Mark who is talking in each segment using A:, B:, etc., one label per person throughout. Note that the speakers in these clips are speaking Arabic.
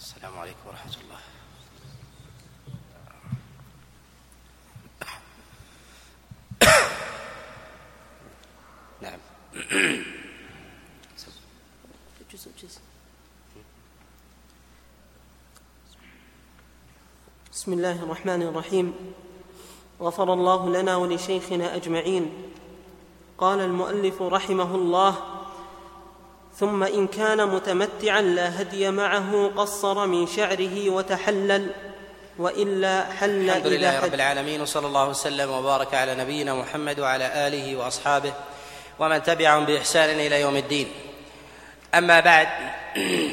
A: السلام عليكم ورحمة الله. نعم.
B: جزء جزء بسم الله الرحمن الرحيم. غفر الله لنا ولشيخنا أجمعين. قال المؤلف رحمه الله ثم إن كان متمتعا لا هدي معه قصر من شعره وتحلل وإلا حل
A: الحمد لله رب العالمين وصلى الله وسلم وبارك على نبينا محمد وعلى آله وأصحابه ومن تبعهم بإحسان إلى يوم الدين. أما بعد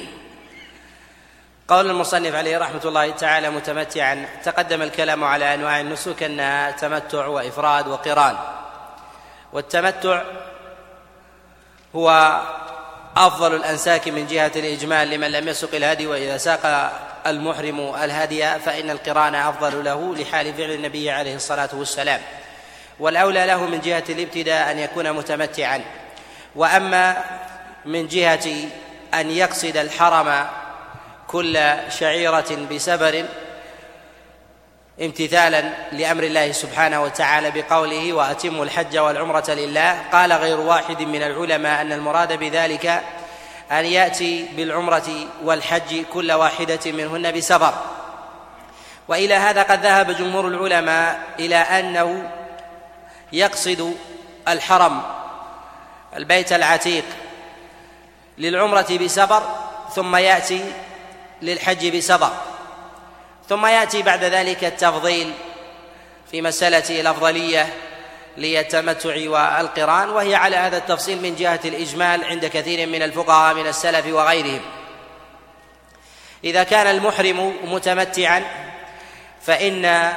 A: قول المصنف عليه رحمة الله تعالى متمتعا تقدم الكلام على أنواع النسك أنها تمتع وإفراد وقران. والتمتع هو أفضل الأنساك من جهة الإجمال لمن لم يسق الهدي وإذا ساق المحرم الهدي فإن القران أفضل له لحال فعل النبي عليه الصلاة والسلام. والأولى له من جهة الابتداء أن يكون متمتعا. وأما من جهة أن يقصد الحرم كل شعيرة بسبر امتثالا لأمر الله سبحانه وتعالى بقوله وأتموا الحج والعمرة لله. قال غير واحد من العلماء أن المراد بذلك أن يأتي بالعمرة والحج كل واحدة منهن بسفر. وإلى هذا قد ذهب جمهور العلماء إلى أنه يقصد الحرم البيت العتيق للعمرة بسفر ثم يأتي للحج بسفر. ثم يأتي بعد ذلك التفضيل في مسألة الأفضلية للتمتع والقران وهي على هذا التفصيل من جهة الإجمال عند كثير من الفقهاء من السلف وغيرهم. إذا كان المحرم متمتعا فإن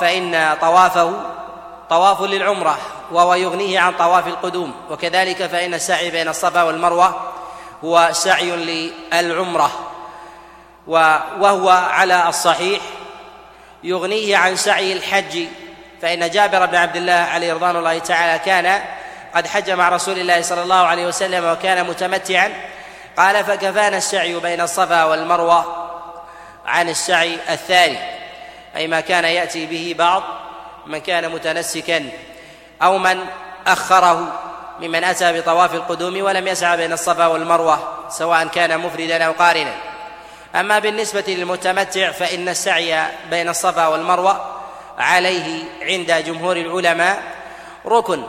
A: فإن طوافه طواف للعمرة وهو يغنيه عن طواف القدوم. وكذلك فإن السعي بين الصفا والمروة هو سعي للعمرة. وهو على الصحيح يغنيه عن سعي الحج. فإن جابر بن عبد الله عليه رضوان الله تعالى كان قد حج مع رسول الله صلى الله عليه وسلم وكان متمتعا. قال فكفانا السعي بين الصفا والمروة عن السعي الثاني. أي ما كان يأتي به بعض من كان متنسكا أو من أخره ممن أتى بطواف القدوم ولم يسعى بين الصفا والمروة سواء كان مفردا أو قارنا. أما بالنسبة للمتمتع فإن السعي بين الصفا والمروة عليه عند جمهور العلماء ركن.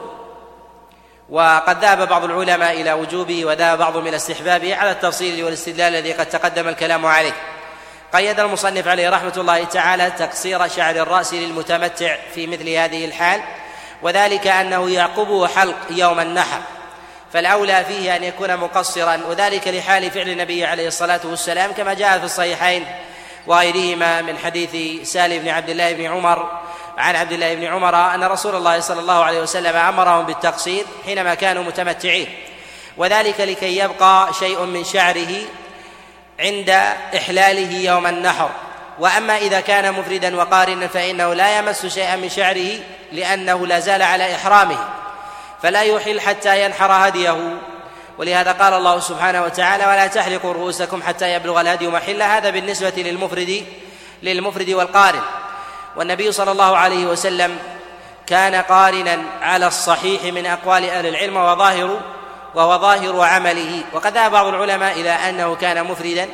A: وقد ذهب بعض العلماء إلى وجوبه وذهب بعضهم إلى استحبابه على التفصيل والاستدلال الذي قد تقدم الكلام عليه. قيد المصنف عليه رحمة الله تعالى تقصير شعر الرأس للمتمتع في مثل هذه الحال وذلك أنه يعقبه حلق يوم النحر. فالأولى فيه أن يكون مقصرا وذلك لحال فعل النبي عليه الصلاة والسلام كما جاء في الصحيحين وغيرهما من حديث سالم بن عبد الله بن عمر عن عبد الله بن عمر أن رسول الله صلى الله عليه وسلم أمرهم بالتقصير حينما كانوا متمتعين. وذلك لكي يبقى شيء من شعره عند إحلاله يوم النحر. وأما إذا كان مفردا وقارنا فإنه لا يمس شيئا من شعره لأنه لا زال على إحرامه. فلا يحل حتى ينحر هديه. ولهذا قال الله سبحانه وتعالى ولا تحلقوا رؤوسكم حتى يبلغ الهدي محله هذا بالنسبة للمفرد للمفرد والقارن. والنبي صلى الله عليه وسلم كان قارنا على الصحيح من أقوال أهل العلم وظاهر وهو ظاهر عمله. وقد ذهب بعض العلماء إلى أنه كان مفردا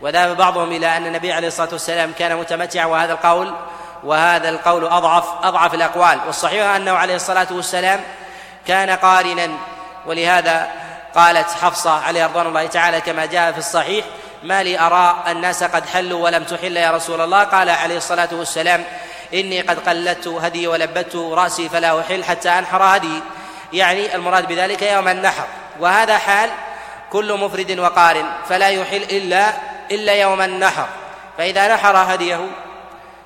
A: وذهب بعضهم إلى أن النبي عليه الصلاة والسلام كان متمتعا وهذا القول وهذا القول أضعف أضعف الأقوال. والصحيح أنه عليه الصلاة والسلام كان قارنا ولهذا قالت حفصة عليه رضوان الله تعالى كما جاء في الصحيح ما لي أرى الناس قد حلوا ولم تحل يا رسول الله. قال عليه الصلاة والسلام إني قد قلدت هدي ولبت رأسي فلا أحل حتى أنحر هدي. يعني المراد بذلك يوم النحر. وهذا حال كل مفرد وقارن فلا يحل إلا إلا يوم النحر. فإذا نحر هديه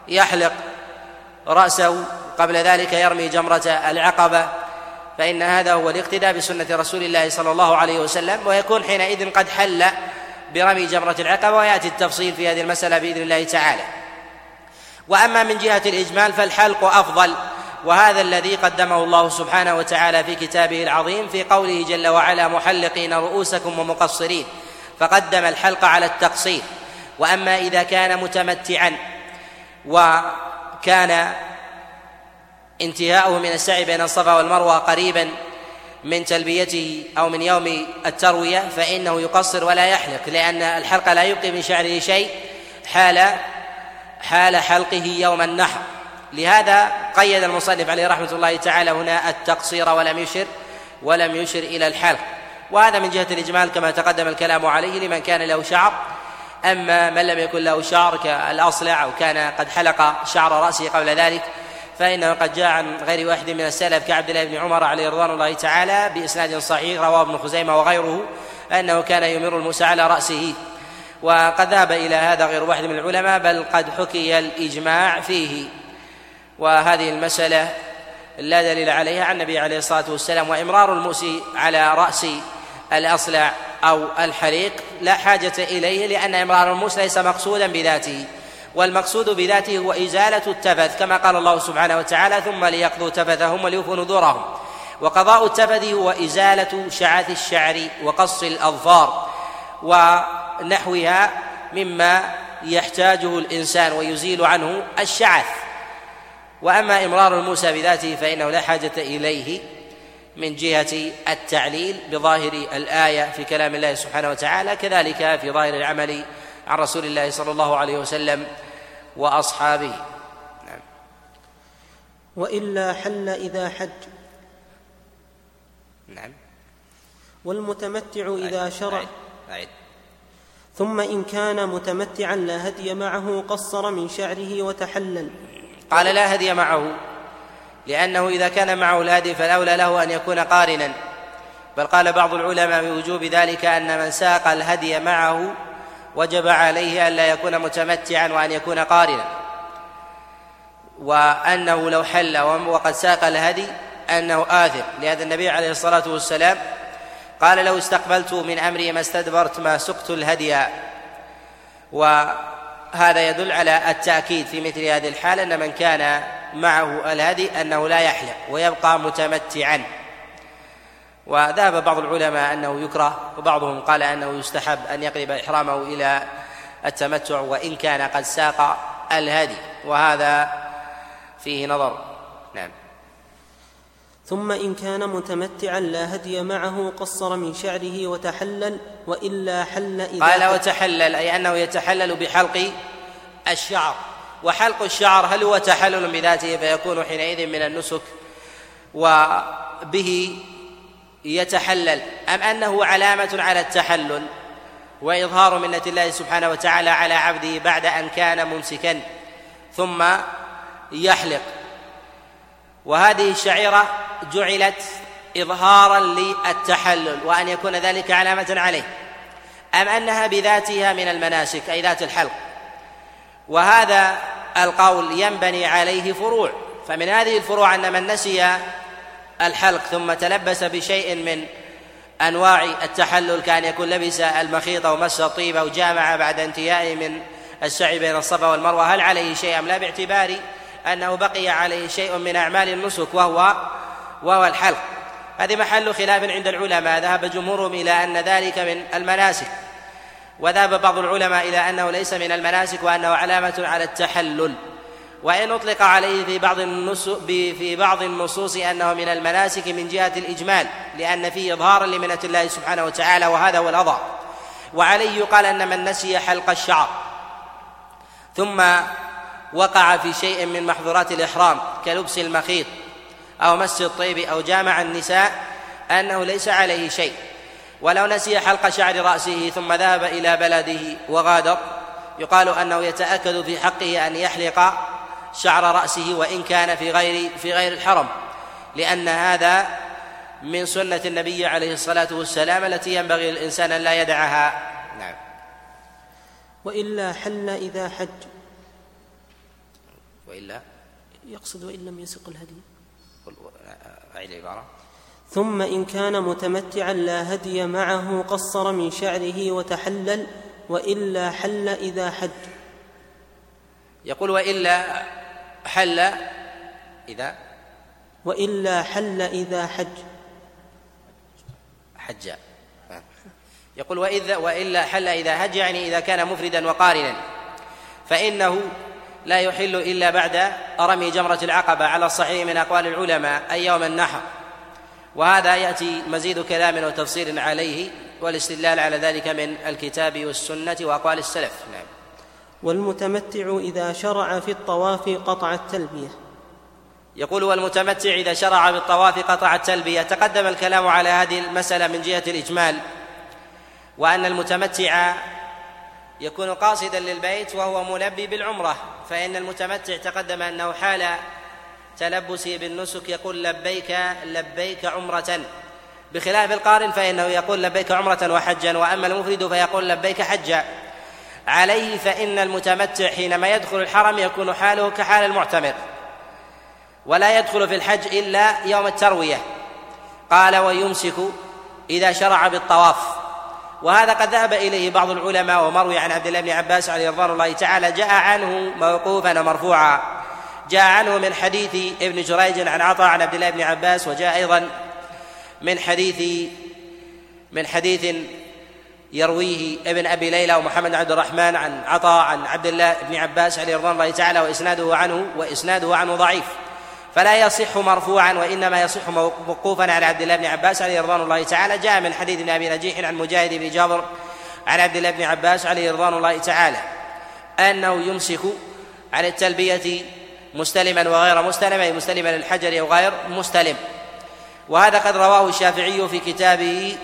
A: يحلق رأسه قبل ذلك يرمي جمرة العقبة فإن هذا هو الاقتداء بسنة رسول الله صلى الله عليه وسلم ويكون حينئذ قد حل برمي جمرة العقبة ويأتي التفصيل في هذه المسألة بإذن الله تعالى. وأما من جهة الإجمال فالحلق أفضل وهذا الذي قدمه الله سبحانه وتعالى في كتابه العظيم في قوله جل وعلا محلقين رؤوسكم ومقصرين فقدم الحلق على التقصير. وأما إذا كان متمتعا وكان انتهاؤه من السعي بين الصفا والمروة قريبا من تلبيته أو من يوم التروية فإنه يقصر ولا يحلق لأن الحلق لا يبقي من شعره شيء حال حال حلقه يوم النحر. لهذا قيد المصنف عليه رحمة الله تعالى هنا التقصير ولم يشر ولم يشر إلى الحلق. وهذا من جهة الإجمال كما تقدم الكلام عليه لمن كان له شعر. أما من لم يكن له شعر كالأصلع أو كان قد حلق شعر رأسه قبل ذلك فإنه قد جاء عن غير واحد من السلف كعبد الله بن عمر عليه رضوان الله تعالى بإسناد صحيح رواه ابن خزيمة وغيره أنه كان يمر الموسى على رأسه. وقد ذهب إلى هذا غير واحد من العلماء بل قد حكي الإجماع فيه. وهذه المسألة لا دليل عليها عن النبي عليه الصلاة والسلام وإمرار الموسي على رأس الأصلع أو الحريق لا حاجة إليه لأن إمرار الموس ليس مقصودا بذاته. والمقصود بذاته هو إزالة التفث كما قال الله سبحانه وتعالى ثم ليقضوا تفثهم وليوفوا نذورهم. وقضاء التفث هو إزالة شعث الشعر وقص الأظفار ونحوها مما يحتاجه الإنسان ويزيل عنه الشعث وأما إمرار الموسى بذاته فإنه لا حاجة إليه من جهة التعليل بظاهر الآية في كلام الله سبحانه وتعالى كذلك في ظاهر العمل عن رسول الله صلى الله عليه وسلم وأصحابه. نعم.
B: وإلا حل إذا حج.
A: نعم.
B: والمتمتع إذا شرع. أعد. ثم إن كان متمتعا لا هدي معه قصر من شعره وتحلل.
A: قال لا هدي معه لأنه إذا كان معه الهدي فالأولى له أن يكون قارنا. بل قال بعض العلماء بوجوب ذلك أن من ساق الهدي معه وجب عليه ألا يكون متمتعا وأن يكون قارنا. وأنه لو حل وقد ساق الهدي أنه آثم. لهذا النبي عليه الصلاة والسلام قال لو استقبلت من أمري ما استدبرت ما سقت الهدي. و هذا يدل على التأكيد في مثل هذه الحالة أن من كان معه الهدي أنه لا يحلق ويبقى متمتعا. وذهب بعض العلماء أنه يكره وبعضهم قال أنه يستحب أن يقلب إحرامه إلى التمتع وإن كان قد ساق الهدي. وهذا فيه نظر. نعم.
B: ثم إن كان متمتعا لا هدي معه قصر من شعره وتحلل وإلا حل إذا
A: قال وتحلل أي أنه يتحلل بحلق الشعر. وحلق الشعر هل هو تحلل بذاته فيكون حينئذ من النسك؟ وبه يتحلل أم أنه علامة على التحلل وإظهار منة الله سبحانه وتعالى على عبده بعد أن كان ممسكا ثم يحلق. وهذه الشعيرة جعلت إظهارا للتحلل وأن يكون ذلك علامة عليه. أم أنها بذاتها من المناسك أي ذات الحلق. وهذا القول ينبني عليه فروع. فمن هذه الفروع أن من نسي الحلق ثم تلبس بشيء من أنواع التحلل كان يكون لبس المخيط أو مس الطيب أو جامع بعد انتهائه من السعي بين الصفا والمروة. هل عليه شيء أم لا؟ باعتبار أنه بقي عليه شيء من أعمال النسك وهو وهو الحلق. هذه محل خلاف عند العلماء. ذهب جمهورهم إلى أن ذلك من المناسك وذهب بعض العلماء إلى أنه ليس من المناسك وأنه علامة على التحلل. وإن أطلق عليه في بعض في بعض النصوص أنه من المناسك من جهة الإجمال لأن فيه إظهارا لمنة الله سبحانه وتعالى وهذا هو الأظهر وعليه يقال أن من نسي حلق الشعر ثم وقع في شيء من محظورات الإحرام كلبس المخيط أو مس الطيب أو جامع النساء أنه ليس عليه شيء. ولو نسي حلق شعر رأسه ثم ذهب إلى بلده وغادر يقال أنه يتأكد في حقه أن يحلق شعر رأسه وإن كان في غير في غير الحرم لأن هذا من سنة النبي عليه الصلاة والسلام التي ينبغي للإنسان أن لا يدعها. نعم.
B: وإلا حل إذا حج.
A: وإلا؟
B: يقصد وإن لم يسق الهدي.
A: أعيد العبارة.
B: ثم إن كان متمتعا لا هدي معه قصر من شعره وتحلل وإلا حل إذا حج.
A: يقول وإلا حل إذا
B: وإلا حل إذا حج.
A: حج. يقول وإذا وإلا حل إذا هج يعني إذا كان مفردا وقارنا. فإنه لا يحل إلا بعد رمي جمرة العقبة على الصحيح من أقوال العلماء أي يوم النحر. وهذا يأتي مزيد كلام وتفصيل عليه والاستدلال على ذلك من الكتاب والسنة وأقوال السلف. نعم.
B: والمتمتع إذا شرع في الطواف قطع التلبية.
A: يقول والمتمتع إذا شرع بالطواف قطع التلبية. تقدم الكلام على هذه المسألة من جهة الإجمال وأن المتمتع يكون قاصدا للبيت وهو ملبي بالعمرة فإن المتمتع تقدم أنه حال تلبسه بالنسك يقول لبيك لبيك عمرة. بخلاف القارن فإنه يقول لبيك عمرة وحجا وأما المفرد فيقول لبيك حجا. عليه فإن المتمتع حينما يدخل الحرم يكون حاله كحال المعتمر ولا يدخل في الحج إلا يوم التروية. قال ويمسك إذا شرع بالطواف وهذا قد ذهب إليه بعض العلماء ومروي عن عبد الله بن عباس عليه رضوان الله تعالى جاء عنه موقوفا ومرفوعا. جاء عنه من حديث ابن جريج عن عطاء عن عبد الله بن عباس وجاء أيضا من حديث من حديث يرويه ابن أبي ليلى ومحمد عبد الرحمن عن عطاء عن عبد الله بن عباس عليه رضوان الله تعالى وإسناده عنه وإسناده عنه ضعيف. فلا يصح مرفوعا وإنما يصح موقوفا على عبد الله بن عباس عليه رضوان الله تعالى جاء من حديث ابن أبي نجيح عن مجاهد بن جابر عن عبد الله بن عباس عليه رضوان الله تعالى أنه يمسك عن التلبية مستلما وغير مستلم أي مستلما للحجر أو غير مستلم. وهذا قد رواه الشافعي في كتابه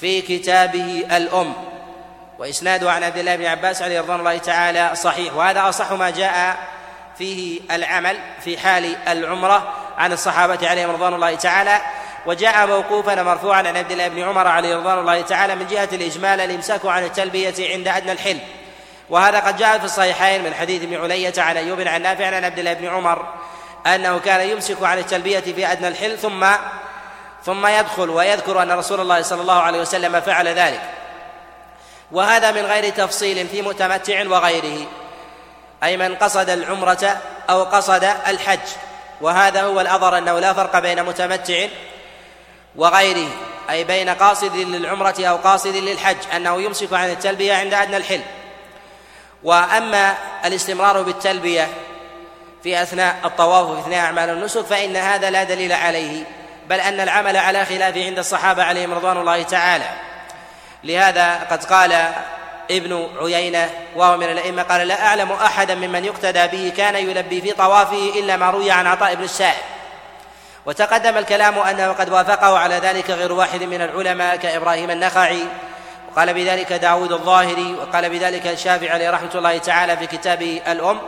A: في كتابه الأم. وإسناده عن عبد الله بن عباس عليه رضوان الله تعالى صحيح. وهذا أصح ما جاء فيه العمل في حال العمرة عن الصحابة عليهم رضوان الله تعالى. وجاء موقوفا مرفوعا عن عبد الله بن عمر عليه رضوان الله تعالى من جهة الإجمال الإمساك عن التلبية عند أدنى الحل وهذا قد جاء في الصحيحين من حديث ابن علية عن أيوب عن نافع عن عبد الله بن عمر أنه كان يمسك عن التلبية في أدنى الحل ثم ثم يدخل ويذكر أن رسول الله صلى الله عليه وسلم فعل ذلك. وهذا من غير تفصيل في متمتع وغيره أي من قصد العمرة أو قصد الحج. وهذا هو الأظهر أنه لا فرق بين متمتع وغيره أي بين قاصد للعمرة أو قاصد للحج أنه يمسك عن التلبية عند أدنى الحل. وأما الاستمرار بالتلبية في أثناء الطواف وفي أثناء أعمال النسك فإن هذا لا دليل عليه. بل أن العمل على خلاف عند الصحابة عليهم رضوان الله تعالى. لهذا قد قال ابن عيينة وهو من الأئمة قال لا أعلم أحدا ممن يقتدى به كان يلبي في طوافه إلا ما روي عن عطاء بن السائب. وتقدم الكلام أنه قد وافقه على ذلك غير واحد من العلماء كإبراهيم النخعي وقال بذلك داود الظاهري وقال بذلك الشافعي عليه رحمة الله تعالى في كتابه الأم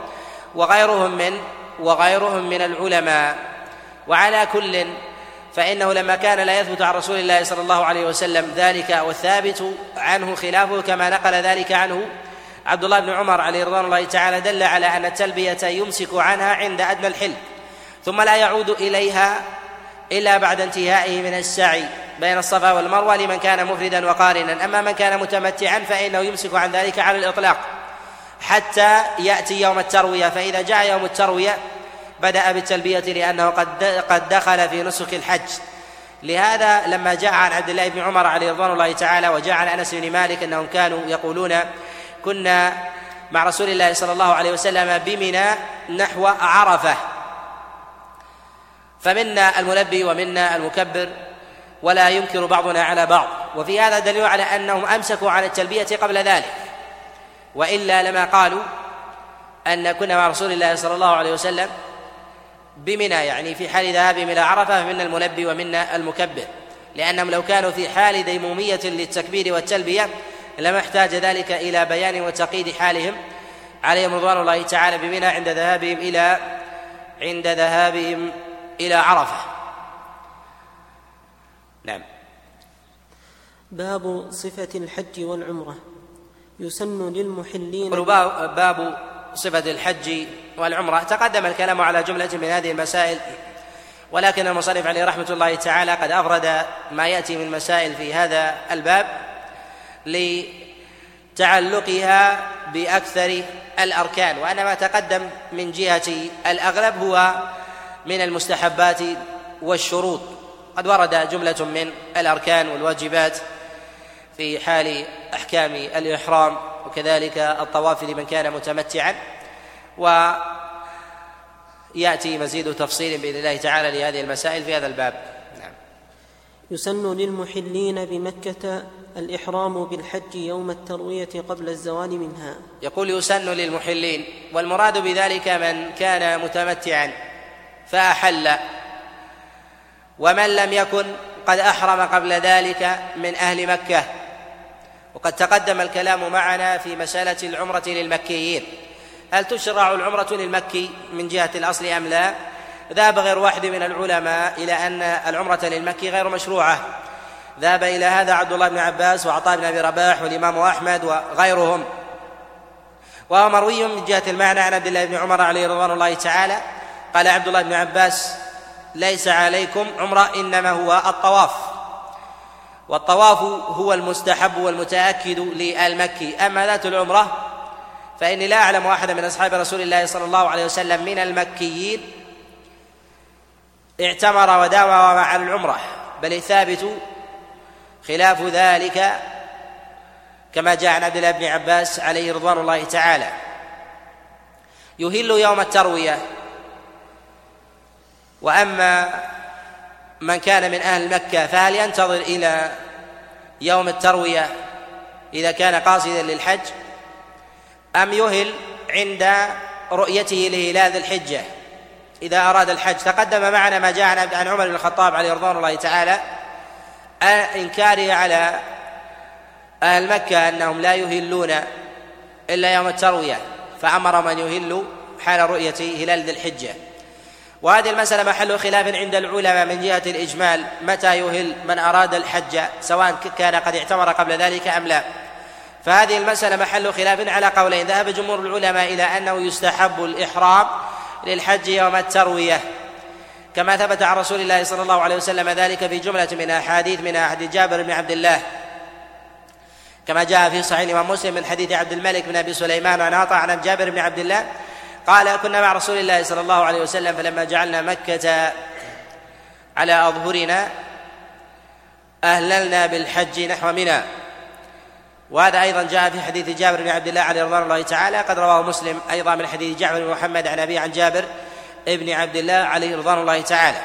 A: وغيرهم من وغيرهم من العلماء. وعلى كل فإنه لما كان لا يثبت عن رسول الله صلى الله عليه وسلم ذلك والثابت عنه خلافه كما نقل ذلك عنه عبد الله بن عمر عليه رضوان الله تعالى دل على أن التلبية يمسك عنها عند أدنى الحل ثم لا يعود إليها إلا بعد انتهائه من السعي بين الصفا والمروة لمن كان مفردا وقارنا أما من كان متمتعا فإنه يمسك عن ذلك على الإطلاق حتى يأتي يوم التروية فإذا جاء يوم التروية بدأ بالتلبية لأنه قد قد دخل في نسك الحج. لهذا لما جاء عن عبد الله بن عمر عليه رضوان الله تعالى وجاء عن أنس بن مالك أنهم كانوا يقولون كنا مع رسول الله صلى الله عليه وسلم بمنى نحو عرفة. فمنا الملبي ومنا المكبر ولا ينكر بعضنا على بعض. وفي هذا دليل على أنهم أمسكوا على التلبية قبل ذلك. وإلا لما قالوا أن كنا مع رسول الله صلى الله عليه وسلم بمنى يعني في حال ذهابهم إلى عرفة فمنا الملبي ومنا المكبر لأنهم لو كانوا في حال ديمومية للتكبير والتلبية لما احتاج ذلك إلى بيان وتقييد حالهم. عليهم رضوان الله تعالى بمنى عند ذهابهم إلى عند ذهابهم إلى عرفة. نعم.
B: باب صفة الحج والعمرة. يسن للمحلين
A: باب صفة الحج والعمرة. تقدم الكلام على جملة من هذه المسائل ولكن المصنف عليه رحمة الله تعالى قد أفرد ما يأتي من مسائل في هذا الباب لتعلقها بأكثر الأركان. وأن ما تقدم من جهة الأغلب هو من المستحبات والشروط. قد ورد جملة من الأركان والواجبات في حال أحكام الإحرام وكذلك الطواف لمن كان متمتعا. ويأتي مزيد تفصيل بإذن الله تعالى لهذه المسائل في هذا الباب. نعم.
B: يسن للمحلين بمكة الإحرام بالحج يوم التروية قبل الزوال منها.
A: يقول يسن للمحلين والمراد بذلك من كان متمتعا فأحل ومن لم يكن قد أحرم قبل ذلك من أهل مكة. وقد تقدم الكلام معنا في مسألة العمرة للمكيين. هل تشرع العمرة للمكي من جهة الأصل أم لا؟ ذهب غير واحد من العلماء إلى أن العمرة للمكي غير مشروعة. ذهب إلى هذا عبد الله بن عباس وعطاء بن أبي رباح والإمام أحمد وغيرهم. وهو مروي من جهة المعنى عن عبد الله بن عمر عليه رضوان الله تعالى. قال عبد الله بن عباس ليس عليكم عمرة إنما هو الطواف. والطواف هو المستحب والمتأكد للمكي. أما ذات العمرة فإني لا أعلم أحدا من أصحاب رسول الله صلى الله عليه وسلم من المكيين اعتمر وداوم مع العمرة. بل الثابت خلاف ذلك كما جاء عن عبد الله بن عباس عليه رضوان الله تعالى. يهل يوم التروية. وأما من كان من أهل مكة فهل ينتظر إلى يوم التروية إذا كان قاصدا للحج أم يهل عند رؤيته لهلال ذي الحجة. إذا أراد الحج تقدم معنا ما جاء عن عمر بن الخطاب عليه رضوان الله تعالى إنكاره على أهل مكة أنهم لا يهلون إلا يوم التروية فامر من يهل حال رؤية هلال ذي الحجة. وهذه المسألة محل خلاف عند العلماء من جهة الإجمال متى يهل من أراد الحج سواء كان قد اعتمر قبل ذلك أم لا. فهذه المسألة محل خلاف على قولين ذهب جمهور العلماء إلى أنه يستحب الإحرام للحج يوم التروية. كما ثبت عن رسول الله صلى الله عليه وسلم ذلك في جملة من أحاديث من أحد جابر بن عبد الله. كما جاء في صحيح الإمام مسلم من حديث عبد الملك بن أبي سليمان عن عطاء عن جابر بن عبد الله قال كنا مع رسول الله صلى الله عليه وسلم فلما جعلنا مكة على أظهرنا أهللنا بالحج نحو منى. وهذا أيضا جاء في حديث جابر بن عبد الله عليه رضوان الله تعالى قد رواه مسلم أيضا من حديث جعفر بن محمد عن أبي عن جابر ابن عبد الله عليه رضوان الله تعالى.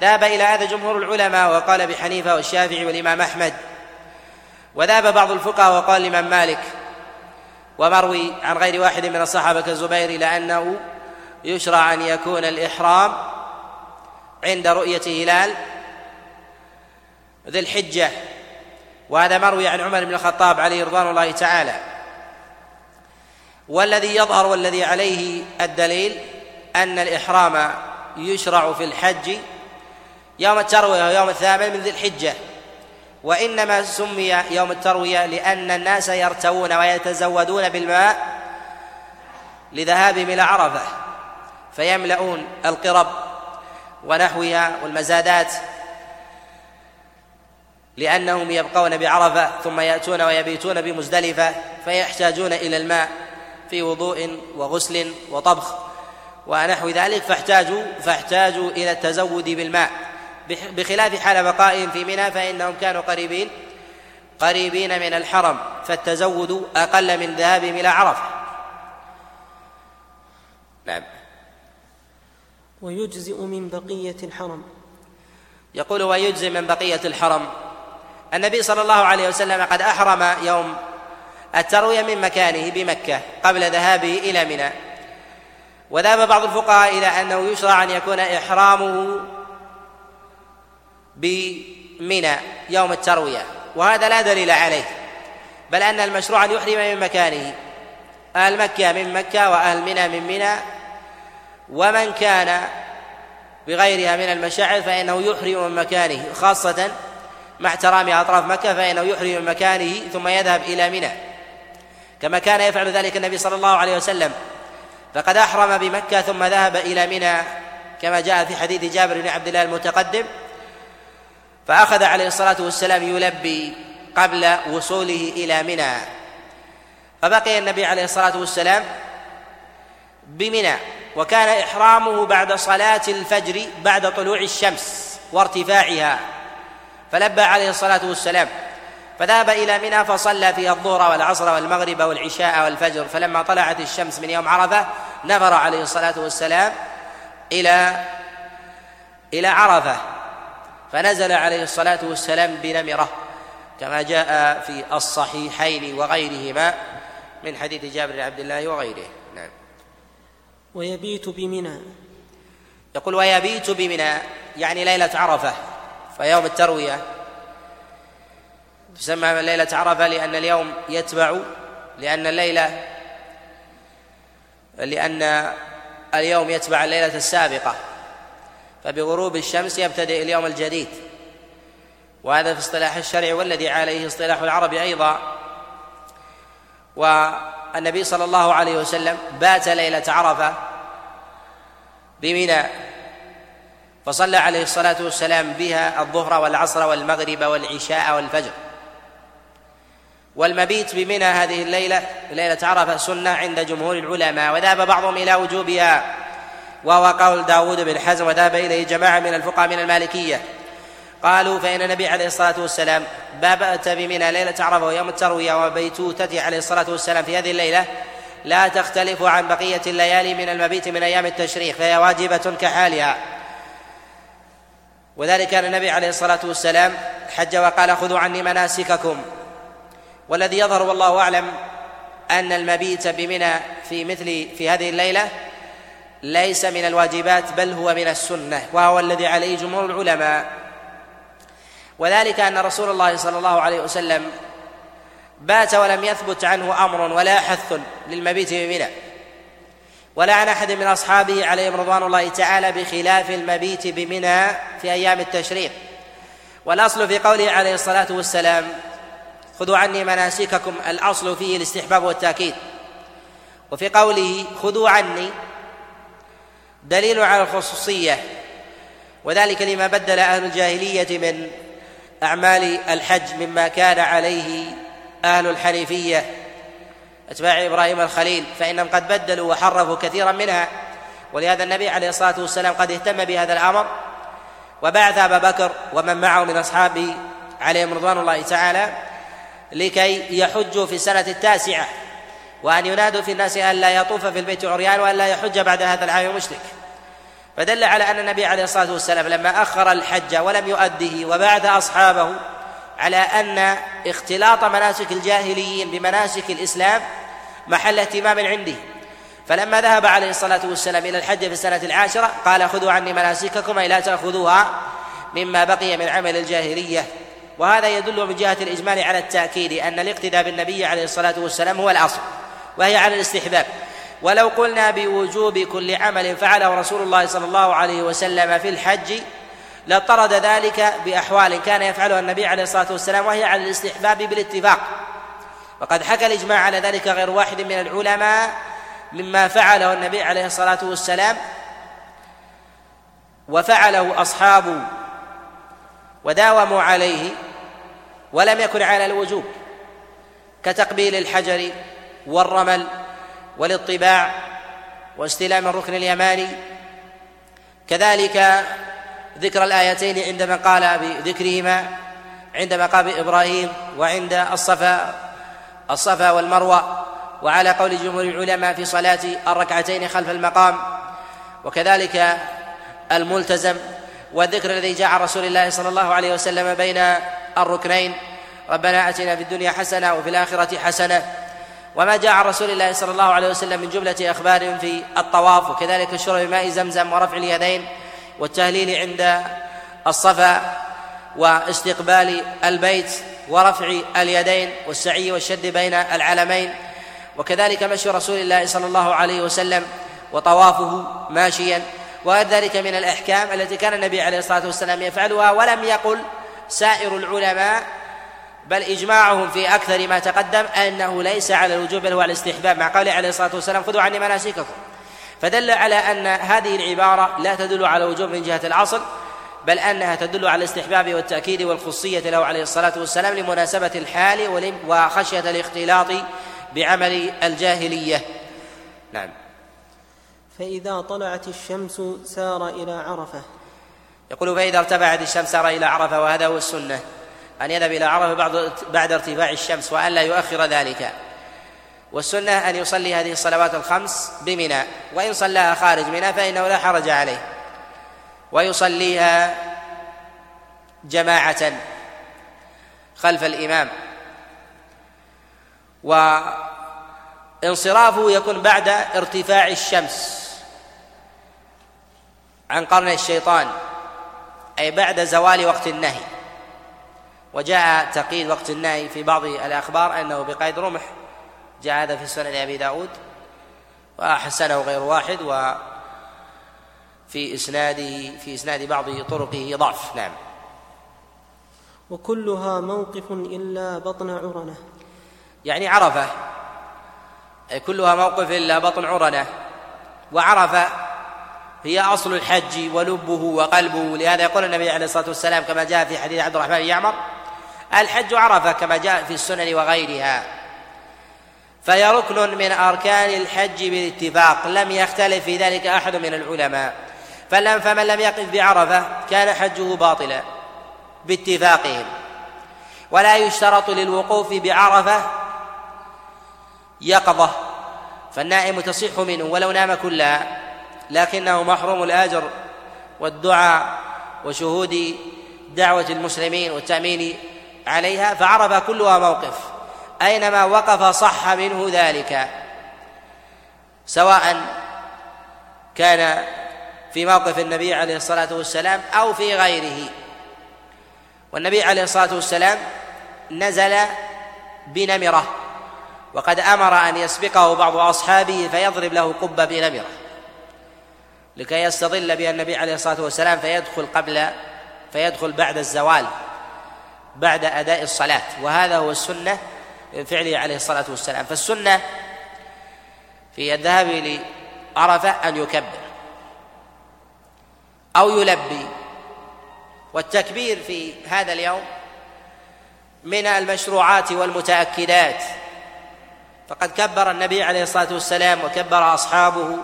A: ذهب إلى هذا جمهور العلماء وقال بحنيفة والشافعي والإمام أحمد. وذهب بعض الفقهاء وقال الإمام مالك. ومروي عن غير واحد من الصحابة كالزبير إلى أنه يشرع أن يكون الإحرام عند رؤية هلال ذي الحجة. وهذا مروي عن عمر بن الخطاب عليه رضوان الله تعالى. والذي يظهر والذي عليه الدليل أن الإحرام يشرع في الحج يوم التروية ويوم الثامن من ذي الحجة. وإنما سمي يوم التروية لأن الناس يرتوون ويتزودون بالماء لذهابهم إلى عرفة فيملؤون القرب ونحوها والمزادات لأنهم يبقون بعرفة ثم يأتون ويبيتون بمزدلفة فيحتاجون إلى الماء في وضوء وغسل وطبخ ونحو ذلك فاحتاجوا فاحتاجوا إلى التزود بالماء. بخلاف حال بقائهم في منى فإنهم كانوا قريبين قريبين من الحرم فالتزود أقل من ذهابهم إلى عرفة. نعم.
B: ويجزئ من بقية الحرم.
A: يقول ويجزئ من بقية الحرم. النبي صلى الله عليه وسلم قد أحرم يوم التروية من مكانه بمكة قبل ذهابه إلى منى. وذهب بعض الفقهاء إلى أنه يشرع أن يكون إحرامه بمنى يوم التروية وهذا لا دليل عليه بل أن المشروع أن يحرم من مكانه أهل مكة من مكة وأهل منى من منى ومن كان بغيرها من المشاعر فإنه يحرم من مكانه خاصة مع احترام أطراف مكة فإنه يحرم من مكانه ثم يذهب إلى منى. كما كان يفعل ذلك النبي صلى الله عليه وسلم فقد أحرم بمكة ثم ذهب إلى منى كما جاء في حديث جابر بن عبد الله المتقدم فأخذ عليه الصلاة والسلام يلبي قبل وصوله إلى منى. فبقي النبي عليه الصلاة والسلام بمنى وكان إحرامه بعد صلاة الفجر بعد طلوع الشمس وارتفاعها. فلبى عليه الصلاة والسلام فذهب إلى منى فصلى فيها الظهر والعصر والمغرب والعشاء والفجر. فلما طلعت الشمس من يوم عرفة نفر عليه الصلاة والسلام إلى إلى عرفة. فنزل عليه الصلاة والسلام بنمرة كما جاء في الصحيحين وغيرهما من حديث جابر بن عبد الله وغيره. نعم.
B: ويبيت بمنى.
A: يقول ويبيت بمنى يعني ليلة عرفة فيوم التروية. تسمى ليلة عرفة لأن اليوم يتبع لأن الليلة لأن اليوم يتبع الليلة السابقة. فبغروب الشمس يبتدئ اليوم الجديد. وهذا في اصطلاح الشرع والذي عليه اصطلاح العرب أيضا. والنبي صلى الله عليه وسلم بات ليلة عرفة بمنى فصلى عليه الصلاة والسلام بها الظهر والعصر والمغرب والعشاء والفجر. والمبيت بمنى هذه الليلة ليلة عرفة سنة عند جمهور العلماء وذهب بعضهم إلى وجوبها. وهو قول داود بن حزم وذهب إليه جماعة من الفقهاء من المالكية. قالوا فإن النبي عليه الصلاة والسلام بابأت بمنى ليلة عرفة ويوم التروية وبيتوتته عليه الصلاة والسلام في هذه الليلة لا تختلف عن بقية الليالي من المبيت من أيام التشريق فهي واجبة كحالها. وذلك أن النبي عليه الصلاة والسلام حج وقال خذوا عني مناسككم. والذي يظهر والله أعلم أن المبيت بمنى في مثل في هذه الليلة ليس من الواجبات بل هو من السنة وهو الذي عليه جمهور العلماء. وذلك أن رسول الله صلى الله عليه وسلم بات ولم يثبت عنه أمر ولا حث للمبيت بمنى ولا عن أحد من أصحابه عليهم رضوان الله تعالى بخلاف المبيت بمنى في أيام التشريق. والأصل في قوله عليه الصلاة والسلام خذوا عني مناسككم الأصل فيه الاستحباب والتأكيد. وفي قوله خذوا عني دليل على الخصوصية. وذلك لما بدل أهل الجاهلية من أعمال الحج مما كان عليه أهل الحنيفية. أتباع إبراهيم الخليل فإنهم قد بدلوا وحرفوا كثيرا منها. ولهذا النبي عليه الصلاة والسلام قد اهتم بهذا الأمر وبعث أبا بكر ومن معه من أصحابه عليهم رضوان الله تعالى لكي يحجوا في السنة التاسعة. وأن ينادوا في الناس أن لا يطوف في البيت عريان وأن لا يحج بعد هذا العام مشرك. فدل على أن النبي عليه الصلاة والسلام لما أخر الحج ولم يؤده وبعث أصحابه على أن اختلاط مناسك الجاهليين بمناسك الإسلام محل اهتمام عنده. فلما ذهب عليه الصلاة والسلام إلى الحج في السنة العاشرة قال خذوا عني مناسككم أي لا تأخذوها مما بقي من عمل الجاهلية وهذا يدل من جهة الإجمال على التأكيد أن الاقتداء بالنبي عليه الصلاة والسلام هو الأصل. وهي على الاستحباب. ولو قلنا بوجوب كل عمل فعله رسول الله صلى الله عليه وسلم في الحج لاضطرد ذلك بأحوال كان يفعلها النبي عليه الصلاة والسلام وهي على الاستحباب بالاتفاق. وقد حكى الإجماع على ذلك غير واحد من العلماء مما فعله النبي عليه الصلاة والسلام. وفعله أصحابه وداوموا عليه ولم يكن على الوجوب كتقبيل الحجر والرمل والاطباع واستلام الركن اليماني. كذلك ذكر الآيتين عندما قال بذكرهما عند مقام إبراهيم وعند الصفا الصفا والمروة وعلى قول جمهور العلماء في صلاة الركعتين خلف المقام. وكذلك الملتزم والذكر الذي جاء عن رسول الله صلى الله عليه وسلم بين الركنين ربنا آتنا في الدنيا حسنة وفي الآخرة حسنة وما جاء عن رسول الله صلى الله عليه وسلم من جملة إخبار في الطواف وكذلك الشرب ماء زمزم ورفع اليدين والتهليل عند الصفا واستقبال البيت ورفع اليدين والسعي والشد بين العلمين وكذلك مشي رسول الله صلى الله عليه وسلم وطوافه ماشيا. وغير ذلك من الأحكام التي كان النبي عليه الصلاة والسلام يفعلها ولم يقل سائر العلماء بل إجماعهم في أكثر ما تقدم أنه ليس على الوجوب بل هو على الاستحباب. مع قوله عليه الصلاة والسلام خذوا عني مناسككم. فدل على أن هذه العبارة لا تدل على وجوب من جهة الأصل بل أنها تدل على الاستحباب والتأكيد والخصية له عليه الصلاة والسلام لمناسبة الحال وخشية الاختلاط بعمل الجاهلية. نعم.
B: فإذا طلعت الشمس سار إلى عرفة.
A: يقول فإذا ارتفعت الشمس سار إلى عرفة وهذا هو السنة. أن يذهب إلى عرفة بعد بعد ارتفاع الشمس وأن لا يؤخر ذلك. والسنة أن يصلي هذه الصلوات الخمس بمنى. وإن صلاها خارج منى فإنه لا حرج عليه. ويصليها جماعة خلف الإمام. وانصرافه يكون بعد ارتفاع الشمس عن قرن الشيطان أي بعد زوال وقت النهي. وجاء تقييد وقت النهي في بعض الأخبار أنه بقيد رمح. جاء هذا في سنن أبي داود وحسنه غير واحد وفي إسناده في إسناد بعض طرقه ضعف. نعم.
B: وكلها موقف إلا بطن عرنة.
A: يعني عرفة. أي كلها موقف إلا بطن عرنة. وعرفة هي أصل الحج ولبه وقلبه. لهذا يقول النبي عليه الصلاة والسلام كما جاء في حديث عبد الرحمن بن يعمر الحج عرفة كما جاء في السنن وغيرها. فهي ركن من أركان الحج بالاتفاق لم يختلف في ذلك أحد من العلماء. فمن لم يقف بعرفة كان حجه باطلا باتفاقهم. ولا يشترط للوقوف بعرفة يقظة فالنائم تصح منه ولو نام كلها لكنه محروم الأجر والدعاء وشهود دعوة المسلمين والتأمين عليها فعرف كلها موقف. أينما وقف صح منه ذلك سواء كان في موقف النبي عليه الصلاة والسلام أو في غيره. والنبي عليه الصلاة والسلام نزل بنمرة وقد أمر أن يسبقه بعض أصحابه فيضرب له قبة بنمرة. لكي يستظل بها النبي عليه الصلاة والسلام فيدخل قبل فيدخل بعد الزوال بعد أداء الصلاة. وهذا هو السنة من فعله عليه الصلاة والسلام. فالسنة في الذهاب لعرفة أن يكبر أو يلبي. والتكبير في هذا اليوم من المشروعات والمتأكدات. فقد كبر النبي عليه الصلاة والسلام وكبر أصحابه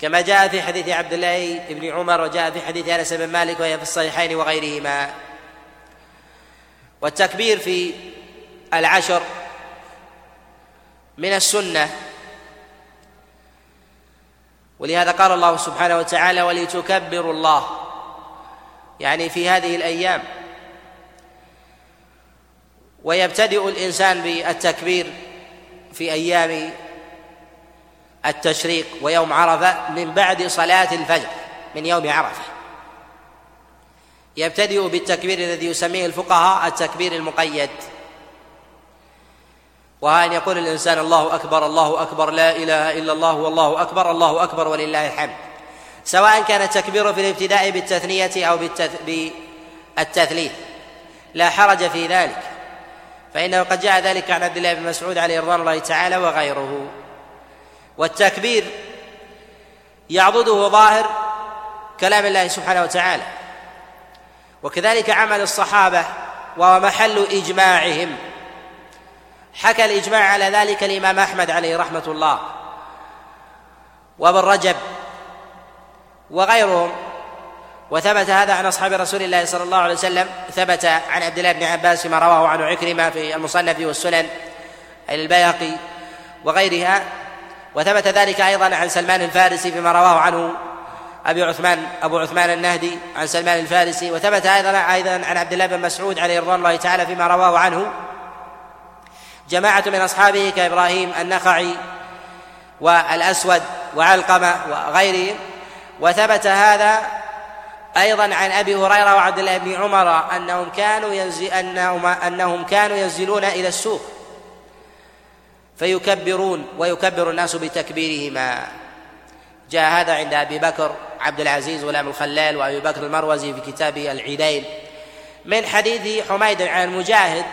A: كما جاء في حديث عبد الله بن عمر وجاء في حديث أنس بن مالك وهي في الصحيحين وغيرهما. والتكبير في العشر من السنة. ولهذا قال الله سبحانه وتعالى ولتكبروا الله. يعني في هذه الأيام. ويبتدئ الإنسان بالتكبير في أيام التشريق ويوم عرفة من بعد صلاة الفجر من يوم عرفة. يبتدئ بالتكبير الذي يسميه الفقهاء التكبير المقيد. وها أن يقول الإنسان الله أكبر الله أكبر لا إله إلا الله والله أكبر الله أكبر ولله الحمد. سواء كان التكبير في الابتداء بالتثنية أو بالتثليث. لا حرج في ذلك. فإنه قد جاء ذلك عن عبد الله بن مسعود عليه رضوان الله تعالى وغيره. والتكبير يعضده ظاهر كلام الله سبحانه وتعالى. وكذلك عمل الصحابة وهو محل إجماعهم. حكى الإجماع على ذلك الإمام أحمد عليه رحمة الله وابن رجب وغيرهم. وثبت هذا عن أصحاب رسول الله صلى الله عليه وسلم. ثبت عن عبد الله بن عباس فيما رواه عنه عكرمة في المصنف والسنن البيهقي وغيرها. وثبت ذلك أيضا عن سلمان الفارسي فيما رواه عنه أبي عثمان أبو عثمان النهدي عن سلمان الفارسي وثبت أيضا أيضا عن عبد الله بن مسعود عليه رضوان الله تعالى فيما رواه عنه. جماعة من أصحابه كإبراهيم النخعي والأسود وعلقمة وغيرهم وثبت هذا أيضا عن أبي هريرة وعبد الله بن عمر أنهم كانوا ينزل أنهم أنهم كانوا ينزلون إلى السوق. فيكبرون ويكبر الناس بتكبيرهما. جاء هذا عند أبي بكر عبد العزيز غلام الخلال وأبي بكر المروزي في كتاب العيدين. من حديث حميد عن المجاهد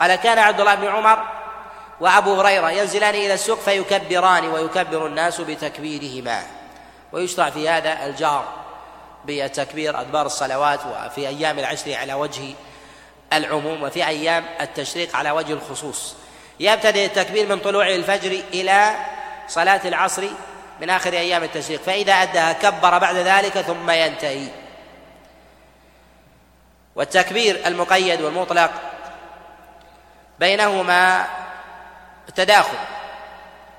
A: قال كان عبد الله بن عمر وأبو هريرة ينزلان إلى السوق فيكبران ويكبر الناس بتكبيرهما. ويشرع في هذا الجار بالتكبير أدبار الصلوات وفي أيام العشر على وجه العموم وفي أيام التشريق على وجه الخصوص. يبتدئ التكبير من طلوع الفجر إلى صلاة العصر من آخر أيام التشريق. فإذا أداها كبر بعد ذلك ثم ينتهي. والتكبير المقيد والمطلق بينهما تداخل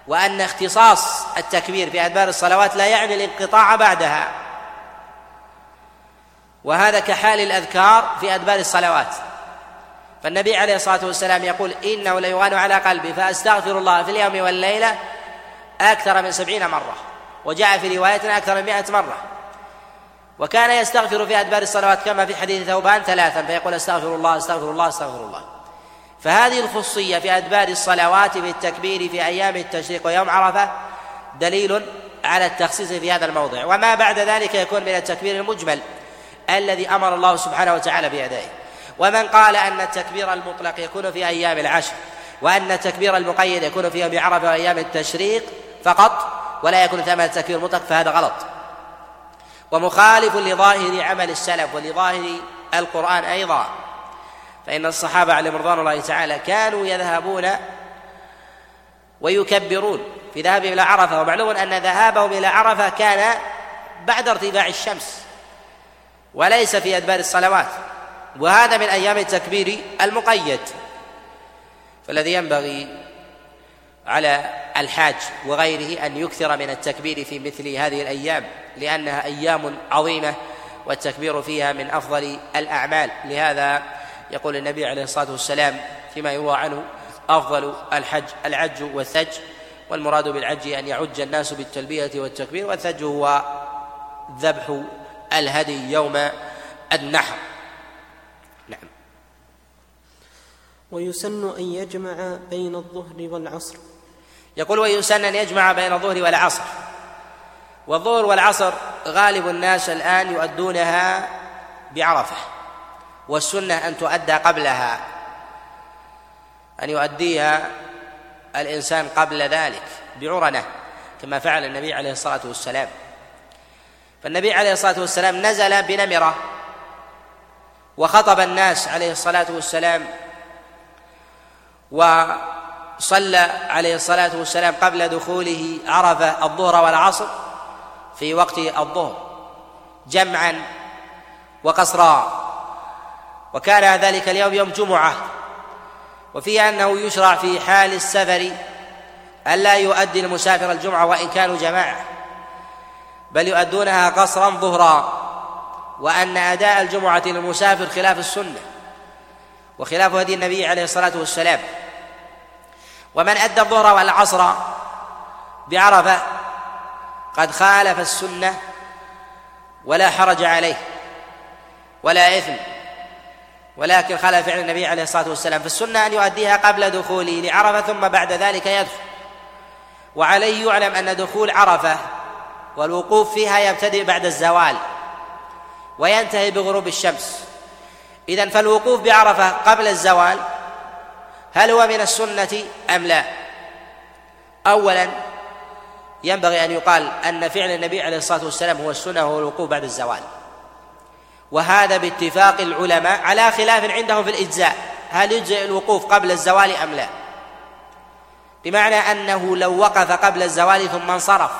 A: وأن اختصاص التكبير في أدبار الصلوات لا يعني الانقطاع بعدها. وهذا كحال الأذكار في أدبار الصلوات. فالنبي عليه الصلاة والسلام يقول إنه ليغان على قلبي فأستغفر الله في اليوم والليلة أكثر من سبعين مرة وجاء في رواية أكثر من مئة مرة. وكان يستغفر في أدبار الصلوات كما في حديث ثوبان ثلاثا فيقول أستغفر الله أستغفر الله أستغفر الله. فهذه الخصية في أدبار الصلوات بالتكبير في أيام التشريق ويوم عرفة دليل على التخصيص في هذا الموضع. وما بعد ذلك يكون من التكبير المجمل الذي أمر الله سبحانه وتعالى بأدائه ومن قال أن التكبير المطلق يكون في أيام العشر وأن التكبير المقيد يكون في يوم عرفة وأيام التشريق فقط ولا يكون ثمن التكبير المطلق فهذا غلط. ومخالف لظاهر عمل السلف ولظاهر القرآن أيضا. فإن الصحابة عليهم رضوان الله تعالى كانوا يذهبون ويكبرون في ذهابهم إلى عرفة. ومعلوم أن ذهابهم إلى عرفة كان بعد ارتفاع الشمس وليس في أدبار الصلوات. وهذا من أيام التكبير المقيد فالذي ينبغي على الحاج وغيره أن يكثر من التكبير في مثل هذه الأيام لأنها أيام عظيمة والتكبير فيها من أفضل الأعمال. لهذا يقول النبي عليه الصلاة والسلام فيما يروى عنه أفضل الحج العج والثج والمراد بالعج أن يعج الناس بالتلبية والتكبير والثج هو ذبح الهدي يوم النحر نعم
B: ويسن أن يجمع بين الظهر والعصر.
A: يقول ويسن أن يجمع بين الظهر والعصر. والظهر والعصر غالب الناس الآن يؤدونها بعرفة والسنة أن تؤدى قبلها أن يؤديها الإنسان قبل ذلك بعرنة كما فعل النبي عليه الصلاة والسلام. فالنبي عليه الصلاة والسلام نزل بنمرة وخطب الناس عليه الصلاة والسلام وصلى عليه الصلاة والسلام قبل دخوله عرفة الظهر والعصر في وقت الظهر جمعا وقصرا. وكان ذلك اليوم يوم جمعة. وفيه أنه يشرع في حال السفر ألا يؤدي المسافر الجمعة وإن كانوا جماعة بل يؤدونها قصرا ظهرا. وأن أداء الجمعة للمسافر خلاف السنة وخلاف هدي النبي عليه الصلاة والسلام. ومن أدى الظهر والعصر بعرفة قد خالف السنة ولا حرج عليه ولا إثم ولكن خالف فعل النبي عليه الصلاة والسلام فالسنة أن يؤديها قبل دخوله لعرفة ثم بعد ذلك يدخل وعليه يعلم أن دخول عرفة والوقوف فيها يبتدئ بعد الزوال وينتهي بغروب الشمس. إذا فالوقوف بعرفة قبل الزوال هل هو من السنة أم لا؟ أولا ينبغي أن يقال أن فعل النبي عليه الصلاة والسلام هو السنة وهو الوقوف بعد الزوال. وهذا باتفاق العلماء على خلاف عندهم في الإجزاء. هل يجزئ الوقوف قبل الزوال أم لا؟ بمعنى أنه لو وقف قبل الزوال ثم انصرف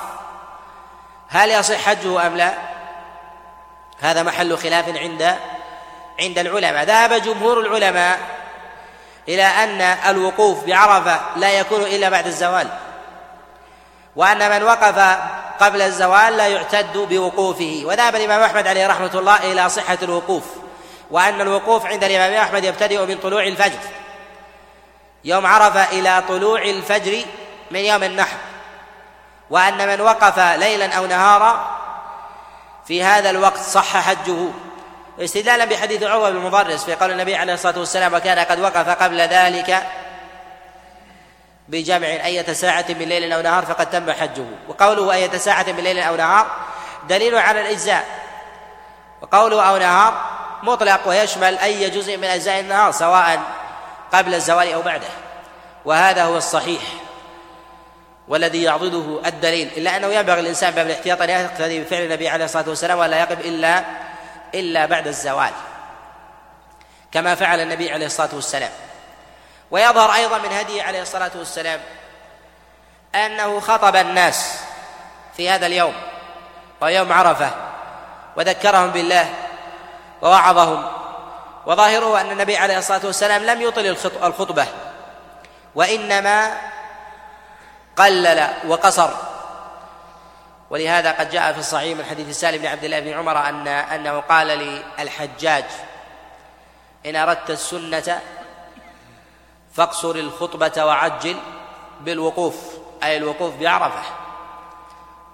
A: هل يصح حجه أم لا؟ هذا محل خلاف عند عند العلماء. ذهب جمهور العلماء إلى أن الوقوف بعرفة لا يكون إلا بعد الزوال. وأن من وقف قبل الزوال لا يعتد بوقوفه. وذهب الإمام أحمد عليه رحمة الله إلى صحة الوقوف. وأن الوقوف عند الإمام أحمد يبتدئ من طلوع الفجر. يوم عرفة إلى طلوع الفجر من يوم النحر. وأن من وقف ليلا أو نهارا في هذا الوقت صح حجه. استدلالا بحديث عروة بن المضرس في قول النبي عليه الصلاة والسلام وكان قد وقف قبل ذلك بجمع أية ساعة من ليل أو نهار فقد تم حجه. وقوله أية ساعة من ليل أو نهار دليل على الإجزاء. وقوله أو نهار مطلق ويشمل أي جزء من أجزاء النهار سواء قبل الزوال أو بعده. وهذا هو الصحيح والذي يعضده الدليل. إلا أنه ينبغي الإنسان باب الاحتياط أن يقتدي بفعل النبي عليه الصلاة والسلام ولا يقف إلا إلا بعد الزوال كما فعل النبي عليه الصلاة والسلام. ويظهر أيضا من هديه عليه الصلاة والسلام أنه خطب الناس في هذا اليوم ويوم عرفة وذكرهم بالله ووعظهم وظاهره أن النبي عليه الصلاة والسلام لم يطل الخطبة وإنما قلل وقصر ولهذا قد جاء في الصحيح من حديث سالم بن عبد الله بن عمر أن أنه قال للحجاج إن أردت السنة فاقصر الخطبة وعجل بالوقوف أي الوقوف بعرفة.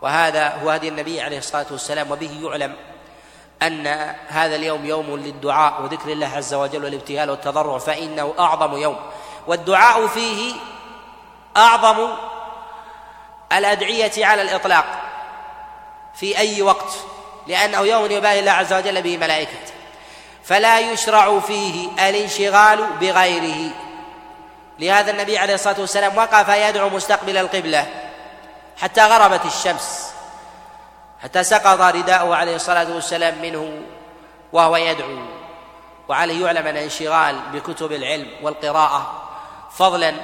A: وهذا هو هدي النبي عليه الصلاة والسلام وبه يعلم أن هذا اليوم يوم للدعاء وذكر الله عز وجل والابتهال والتضرع فإنه أعظم يوم. والدعاء فيه أعظم الأدعية على الإطلاق. في أي وقت لأنه يوم يباهي الله عز وجل به ملائكته. فلا يشرع فيه الانشغال بغيره. لهذا النبي عليه الصلاة والسلام وقف يدعو مستقبل القبلة حتى غربت الشمس حتى سقط رداءه عليه الصلاة والسلام منه وهو يدعو. وعليه يعلم ان الانشغال بكتب العلم والقراءة فضلا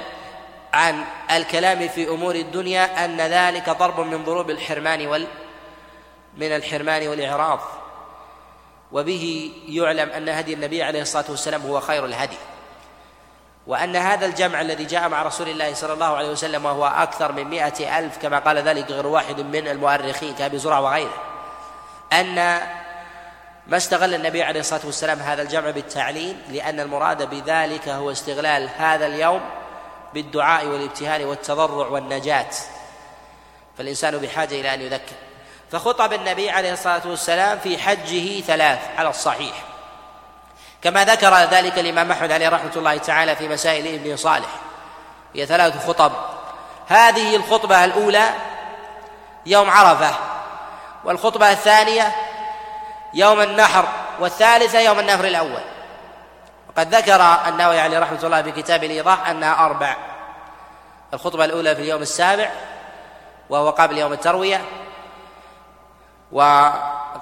A: عن الكلام في أمور الدنيا أن ذلك ضرب من ضروب الحرمان وال من الحرمان والإعراض وبه يعلم أن هدي النبي عليه الصلاة والسلام هو خير الهدي وأن هذا الجمع الذي جاء مع رسول الله صلى الله عليه وسلم وهو أكثر من مئة ألف كما قال ذلك غير واحد من المؤرخين كأبي زرع وغيره أن ما استغل النبي عليه الصلاة والسلام هذا الجمع بالتعليم لأن المراد بذلك هو استغلال هذا اليوم بالدعاء والابتهال والتضرع والنجاة فالإنسان بحاجة إلى أن يذكر. فخطب النبي عليه الصلاة والسلام في حجه ثلاث على الصحيح. كما ذكر ذلك الإمام أحمد عليه رحمة الله تعالى في مسائل ابن صالح. هي ثلاث خطب. هذه الخطبة الأولى يوم عرفة والخطبة الثانية يوم النحر والثالثة يوم النفر الأول. وقد ذكر النووي عليه رحمة الله في كتاب الإيضاح أنها أربع. الخطبة الأولى في اليوم السابع وهو قبل يوم التروية. و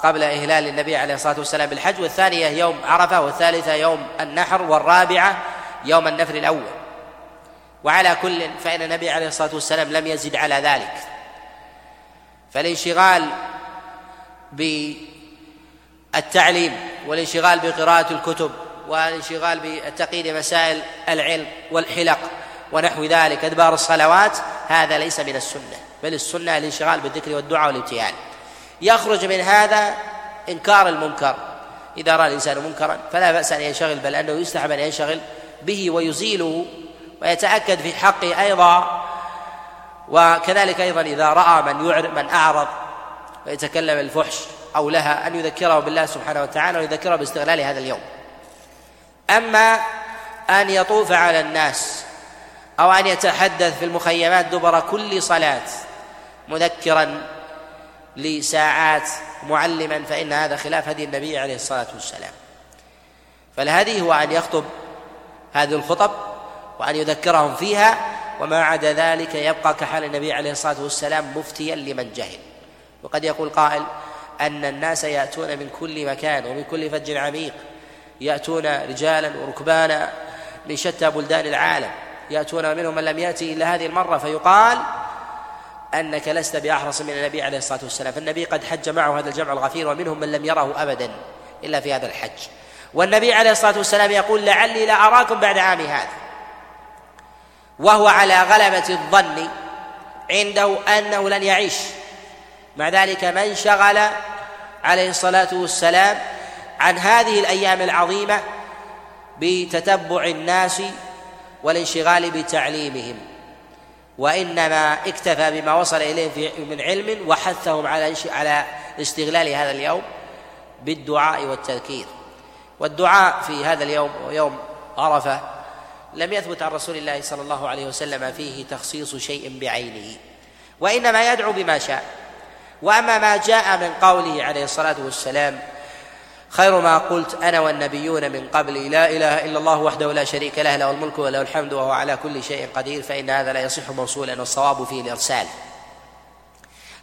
A: قبل إهلال النبي عليه الصلاة والسلام بالحج والثانية يوم عرفة والثالثة يوم النحر والرابعة يوم النفر الأول. وعلى كل فإن النبي عليه الصلاة والسلام لم يزد على ذلك. فالانشغال بالتعليم والانشغال بقراءة الكتب والانشغال بتقييد مسائل العلم والحلق ونحو ذلك أدبار الصلوات هذا ليس من السنة بل السنة الانشغال بالذكر والدعاء والابتهال يخرج من هذا إنكار المنكر. إذا رأى الإنسان منكرا فلا بأس أن ينشغل بل أنه يستحب أن ينشغل به ويزيله ويتأكد في حقه أيضا. وكذلك أيضا إذا رأى من يعرض من أعرض ويتكلم الفحش أو لها أن يذكره بالله سبحانه وتعالى ويذكره باستغلال هذا اليوم. أما أن يطوف على الناس أو أن يتحدث في المخيمات دبر كل صلاة مذكرا لساعات معلما فإن هذا خلاف هدي النبي عليه الصلاة والسلام. فالهدي هو أن يخطب هذه الخطب وأن يذكرهم فيها وما عدا ذلك يبقى كحال النبي عليه الصلاة والسلام مفتيا لمن جهل. وقد يقول قائل أن الناس يأتون من كل مكان ومن كل فج عميق يأتون رجالا وركبانا من شتى بلدان العالم يأتون منهم من لم يأتي إلا هذه المرة فيقال أنك لست بأحرص من النبي عليه الصلاة والسلام. فالنبي قد حج معه هذا الجمع الغفير ومنهم من لم يره أبدا إلا في هذا الحج. والنبي عليه الصلاة والسلام يقول لعلي لا أراكم بعد عامي هذا. وهو على غلبة الظن عنده أنه لن يعيش. مع ذلك من شغل عليه الصلاة والسلام عن هذه الأيام العظيمة بتتبع الناس والانشغال بتعليمهم. وإنما اكتفى بما وصل إليه من علم وحثهم على على استغلال هذا اليوم بالدعاء والتذكير. والدعاء في هذا اليوم ويوم عرفة لم يثبت عن رسول الله صلى الله عليه وسلم فيه تخصيص شيء بعينه وإنما يدعو بما شاء. وأما ما جاء من قوله عليه الصلاة والسلام خير ما قلت أنا والنبيون من قبلي لا إله إلا الله وحده لا شريك له له الملك وله الحمد وهو على كل شيء قدير. فإن هذا لا يصح موصولا والصواب فيه الإرسال.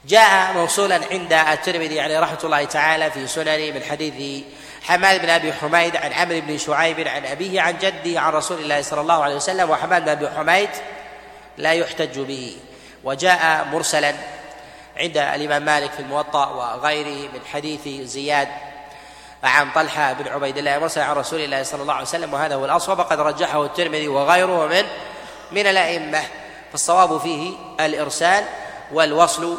A: جاء موصولا عند الترمذي عليه رحمة الله تعالى في سننه من حديث حماد بن أبي حميد عن عمرو بن شعيب عن أبيه عن جده عن رسول الله صلى الله عليه وسلم وحماد بن أبي حميد لا يحتج به. وجاء مرسلا عند الإمام مالك في الموطأ وغيره من حديث زياد عن طلحة بن عبيد الله مرسل عن رسول الله صلى الله عليه وسلم وهذا هو الأصوب وقد رجحه الترمذي وغيره من من الأئمة. فالصواب فيه الإرسال والوصل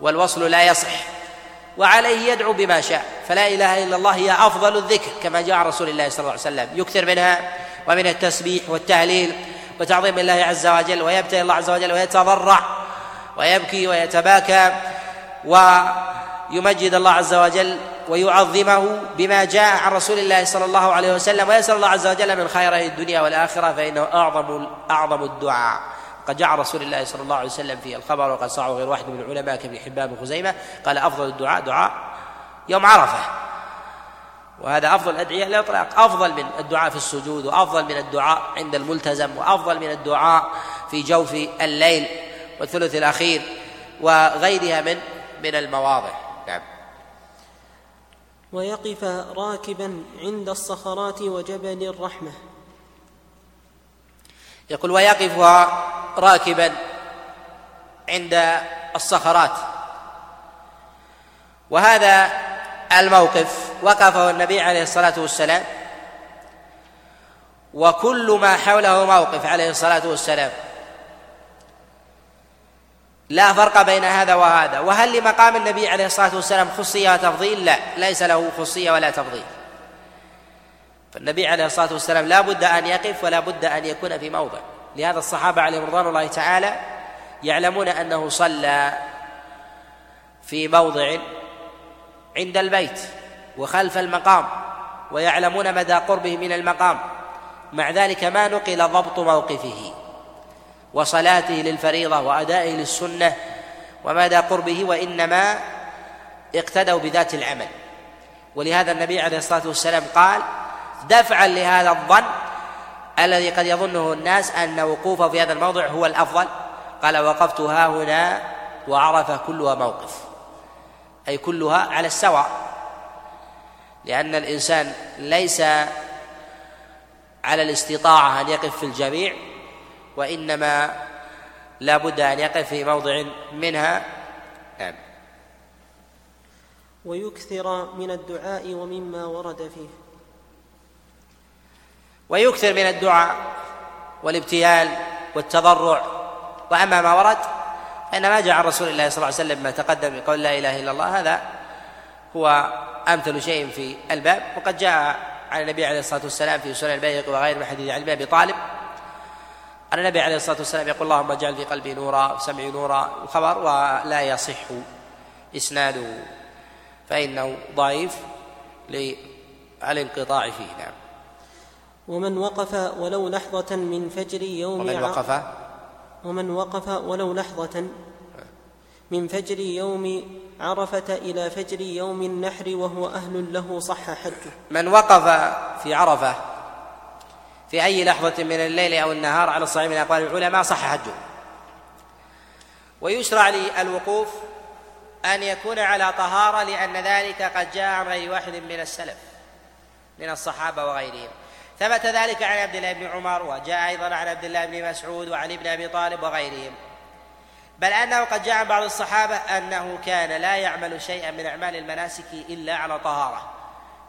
A: والوصل لا يصح وعليه يدعو بما شاء. فلا إله إلا الله هي أفضل الذكر كما جاء عن رسول الله صلى الله عليه وسلم. يكثر منها ومن التسبيح والتهليل وتعظيم الله عز وجل ويبتهل الله عز وجل ويتضرع ويبكي ويتباكى ويمجد الله عز وجل ويعظمه بما جاء عن رسول الله صلى الله عليه وسلم ويسأل الله عز وجل من خيره الدنيا والآخرة فإنه أعظم أعظم الدعاء. قد جاء رسول الله صلى الله عليه وسلم في الخبر وقد صعه غير واحد من العلماء كابن حبان بن خزيمة قال أفضل الدعاء دعاء يوم عرفة. وهذا أفضل الأدعية لا إطلاق أفضل من الدعاء في السجود وأفضل من الدعاء عند الملتزم وأفضل من الدعاء في جوف الليل والثلث الأخير وغيرها من من المواضع.
B: ويقف راكبا عند الصخرات وجبل الرحمة.
A: يقول ويقف راكبا عند الصخرات. وهذا الموقف وقفه النبي عليه الصلاة والسلام. وكل ما حوله موقف عليه الصلاة والسلام. لا فرق بين هذا وهذا. وهل لمقام النبي عليه الصلاة والسلام خصية وتفضيل لا. ليس له خصية ولا تفضيل. فالنبي عليه الصلاة والسلام لا بد أن يقف ولا بد أن يكون في موضع. لهذا الصحابة عليهم رضوان الله تعالى يعلمون أنه صلى في موضع عند البيت وخلف المقام ويعلمون مدى قربه من المقام. مع ذلك ما نقل ضبط موقفه. وصلاته للفريضة وادائه للسنة ومدى قربه وإنما اقتدوا بذات العمل. ولهذا النبي عليه الصلاة والسلام قال دفعا لهذا الظن الذي قد يظنه الناس أن وقوفه في هذا الموضع هو الأفضل. قال وقفت ها هنا وعرف كلها موقف. أي كلها على السواء. لأن الإنسان ليس على الاستطاعة أن يقف في الجميع وإنما لا بد أن يقف في موضع منها. نعم
B: ويكثر من الدعاء ومما ورد فيه.
A: ويكثر من الدعاء والابتيال والتضرع. وأما ما ورد فإن ما جاء عن رسول الله صلى الله عليه وسلم ما تقدم بقول لا إله إلا الله هذا هو أمثل شيء في الباب. وقد جاء عن النبي عليه الصلاة والسلام في سنن البيهقي وغيره من حديث علي بن أبي طالب. أن النبي عليه الصلاة والسلام يقول اللهم اجعل في قلبي نورا وسمعي نورا الخبر ولا يصح إسناده فإنه ضعيف للانقطاع فيه نعم.
B: ومن وقف ولو لحظة من فجر يوم
A: ومن وقف؟
B: ومن وقف ولو لحظة من فجر يوم عرفة إلى فجر يوم النحر وهو أهل له صح حجه.
A: من وقف في عرفة في أي لحظة من الليل أو النهار على الصحيح من أقوال العلماء صح حجه ويشرع للوقوف أن يكون على طهارة لأن ذلك قد جاء عن غير واحد من السلف من الصحابة وغيرهم. ثبت ذلك عن عبد الله بن عمر وجاء أيضا عن عبد الله بن مسعود وعلي بن أبي طالب وغيرهم. بل أنه قد جاء عن بعض الصحابة أنه كان لا يعمل شيئا من أعمال المناسك إلا على طهارة.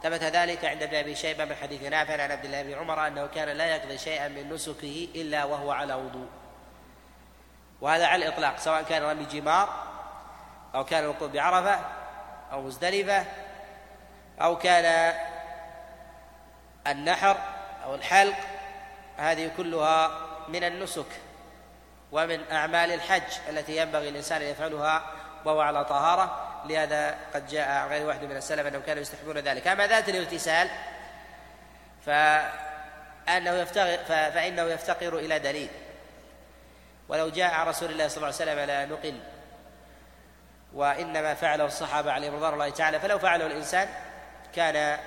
A: ثبت ذلك عند ابن أبي شيبة من حديث نافع عن عبد الله بن عمر أنه كان لا يقضي شيئا من نسكه إلا وهو على وضوء. وهذا على الإطلاق سواء كان رمي جمار أو كان الوقوف بعرفة أو مزدلفة أو كان النحر أو الحلق هذه كلها من النسك ومن أعمال الحج التي ينبغي الإنسان أن يفعلها وهو على طهارة. لهذا قد جاء عن غير واحد من السلف أنهم كانوا يستحبون ذلك. أما ذات الاغتسال فأنه يفتقر فإنه يفتقر إلى دليل. ولو جاء عن رسول الله صلى الله عليه وسلم لا نقل وإنما فعله الصحابة عليهم رضوان الله تعالى فلو فعله الإنسان كان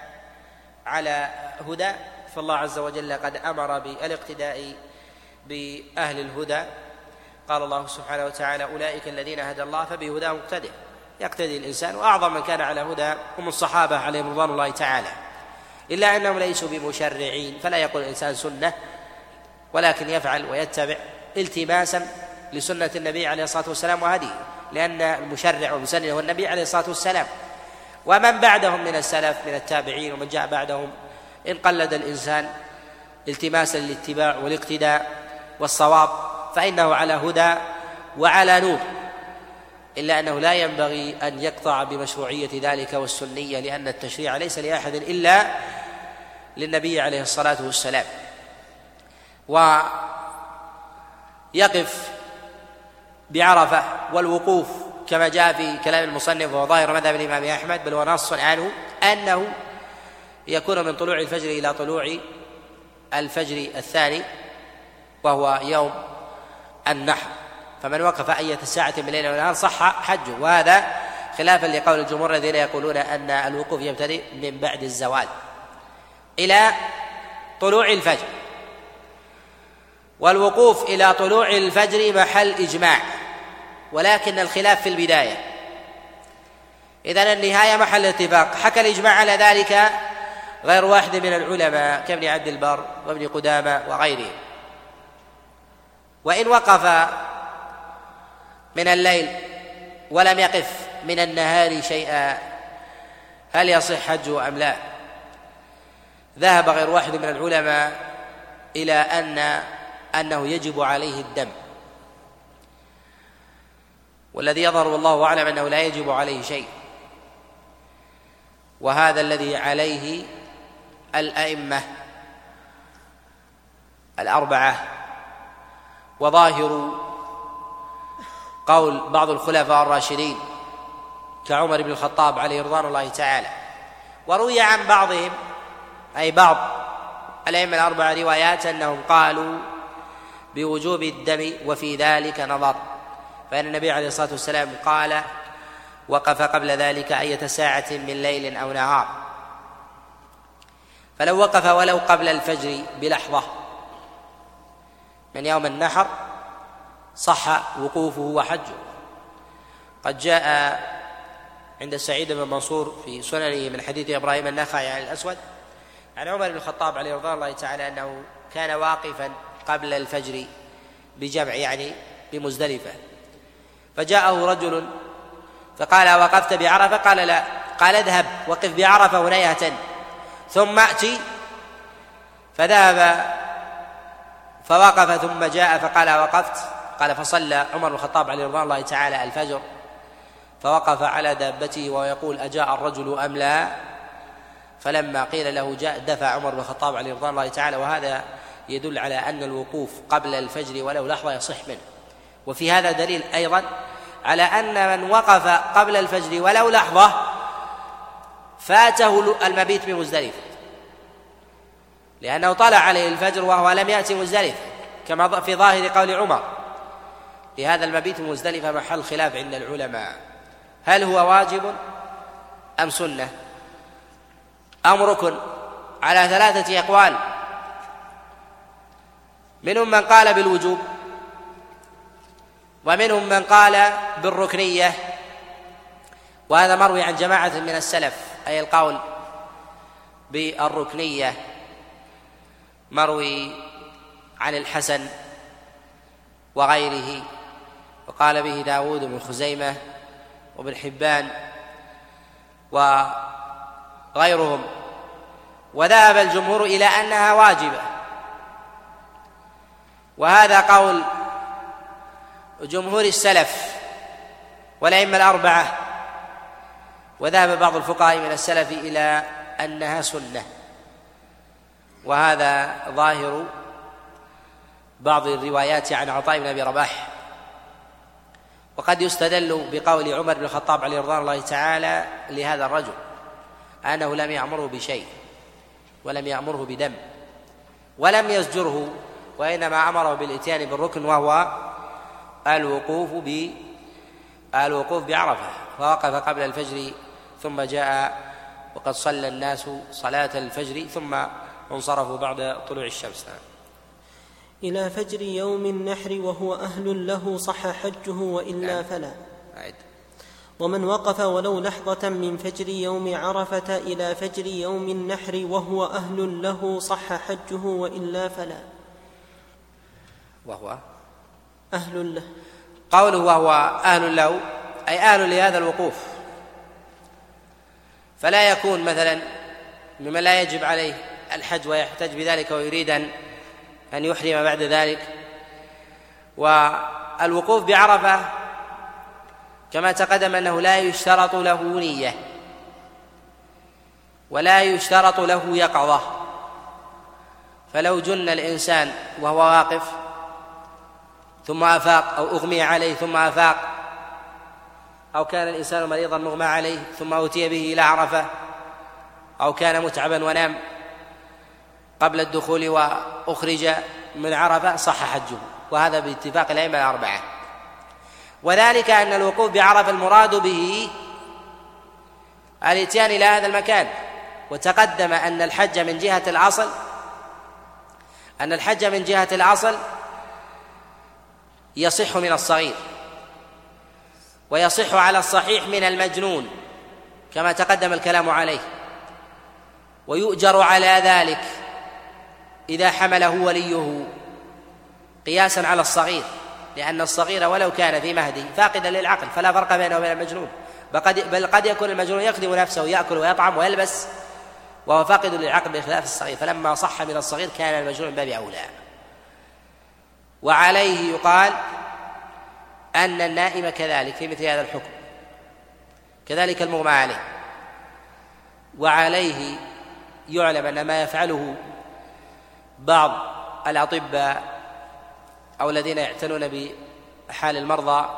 A: على هدى فالله عز وجل قد أمر بالاقتداء بأهل الهدى. قال الله سبحانه وتعالى أولئك الذين هدى الله فبهداه مقتدئ يقتدي الإنسان وأعظم من كان على هدى هم الصحابة عليهم رضوان الله تعالى. إلا أنهم ليسوا بمشرعين فلا يقول الإنسان سنة ولكن يفعل ويتبع التماسا لسنة النبي عليه الصلاة والسلام وهديه لأن المشرع والمسنن هو النبي عليه الصلاة والسلام. ومن بعدهم من السلف من التابعين ومن جاء بعدهم إن قلد الإنسان التماسا للاتباع والاقتداء والصواب فإنه على هدى وعلى نور. إلا أنه لا ينبغي أن يقطع بمشروعية ذلك والسنية لأن التشريع ليس لأحد إلا للنبي عليه الصلاة والسلام. ويقف بعرفة والوقوف كما جاء في كلام المصنف وظاهر مذهب الإمام أحمد بل هو نص عنه أنه يكون من طلوع الفجر إلى طلوع الفجر الثاني وهو يوم النحر. فمن وقف أية ساعة من الليل والنهار صح حجه وهذا خلافا لقول الجمهور الذين يقولون أن الوقوف يبتدئ من بعد الزوال إلى طلوع الفجر. والوقوف إلى طلوع الفجر محل إجماع ولكن الخلاف في البداية. إذن النهاية محل اتفاق. حكى الإجماع على ذلك غير واحد من العلماء كابن عبد البر وابن قدامة وغيرهم. وإن وقف من الليل ولم يقف من النهار شيئا. هل يصح حجه أم لا؟ ذهب غير واحد من العلماء إلى أن أنه يجب عليه الدم. والذي يظهر والله أعلم أنه لا يجب عليه شيء. وهذا الذي عليه الأئمة الأربعة. وظاهر قول بعض الخلفاء الراشدين كعمر بن الخطاب عليه رضوان الله تعالى وروي عن بعضهم أي بعض الأئمة الأربعة روايات أنهم قالوا بوجوب الدم وفي ذلك نظر فإن النبي عليه الصلاة والسلام قال وقف قبل ذلك أية ساعة من ليل أو نهار فلو وقف ولو قبل الفجر بلحظة من يوم النحر صح وقوفه وحجه. قد جاء عند سعيد بن منصور في سننه من حديث إبراهيم النخعي عن الأسود عن عمر بن الخطاب عليه رضوان الله تعالى أنه كان واقفا قبل الفجر بجمع يعني بمزدلفة. فجاءه رجل فقال وقفت بعرفة؟ قال لا. قال اذهب وقف بعرفة هنيهه ثم اتي فذهب فوقف ثم جاء فقال وقفت. قال فصلى عمر بن الخطاب عليه رضوان الله تعالى الفجر فوقف على دابته ويقول أجاء الرجل أم لا؟ فلما قيل له جاء دفع عمر بن الخطاب عليه رضوان الله تعالى وهذا يدل على أن الوقوف قبل الفجر ولو لحظة يصح منه. وفي هذا دليل أيضا على أن من وقف قبل الفجر ولو لحظة فاته المبيت بمزدلفة. لأنه طلع عليه الفجر وهو لم يأتي مزدلفة كما في ظاهر قول عمر. لهذا المبيت مزدلفة محل خلاف عند العلماء. هل هو واجب أم سنة؟ أم ركن على ثلاثة أقوال. منهم من قال بالوجوب ومنهم من قال بالركنية. وهذا مروي عن جماعة من السلف أي القول بالركنية. مروي عن الحسن وغيره. وقال به داود بن خزيمة وابن حبان وغيرهم وذهب الجمهور إلى أنها واجبة. وهذا قول جمهور السلف والأئمة الأربعة. وذهب بعض الفقهاء من السلف إلى أنها سنة. وهذا ظاهر بعض الروايات عن عطاء بن أبي رباح وقد يستدل بقول عمر بن الخطاب عليه رضوان الله تعالى لهذا الرجل أنه لم يأمره بشيء ولم يأمره بدم ولم يزجره وإنما أمره بالإتيان بالركن وهو الوقوف ب الوقوف بعرفة. فوقف قبل الفجر ثم جاء وقد صلى الناس صلاة الفجر ثم وانصرفوا بعد طلوع الشمس. نعم
B: إلى فجر يوم النحر وهو أهل له صح حجه وإلا نعم. فلا أعد. ومن وقف ولو لحظة من فجر يوم عرفة إلى فجر يوم النحر وهو أهل له صح حجه وإلا فلا
A: وهو
B: أهل له
A: قوله وهو أهل له أي أهل لهذا الوقوف فلا يكون مثلا ممن لا يجب عليه الحج ويحتج بذلك ويريد أن أن يحرم بعد ذلك. والوقوف بعرفة كما تقدم أنه لا يشترط له نية ولا يشترط له يقظة. فلو جن الإنسان وهو واقف ثم أفاق أو أغمي عليه ثم أفاق أو كان الإنسان مريضا مغمى عليه ثم أتي به إلى عرفة أو كان متعبا ونام قبل الدخول وأخرج من عرفة صح حجه وهذا باتفاق الأئمة الأربعة. وذلك أن الوقوف بعرفة المراد به الاتيان إلى هذا المكان. وتقدم أن الحج من جهة الأصل أن الحج من جهة الأصل يصح من الصغير ويصح على الصحيح من المجنون كما تقدم الكلام عليه. ويؤجر على ذلك إذا حمله وليه قياسا على الصغير لأن الصغير ولو كان في مهده فاقدا للعقل فلا فرق بينه وبين المجنون. بل قد يكون المجنون يخدم نفسه يأكل ويطعم ويلبس وهو فاقد للعقل بخلاف الصغير فلما صح من الصغير كان المجنون باب أولى. وعليه يقال أن النائم كذلك في مثل هذا الحكم كذلك المغمى عليه. وعليه يعلم أن ما يفعله بعض الأطباء أو الذين يعتنون بحال المرضى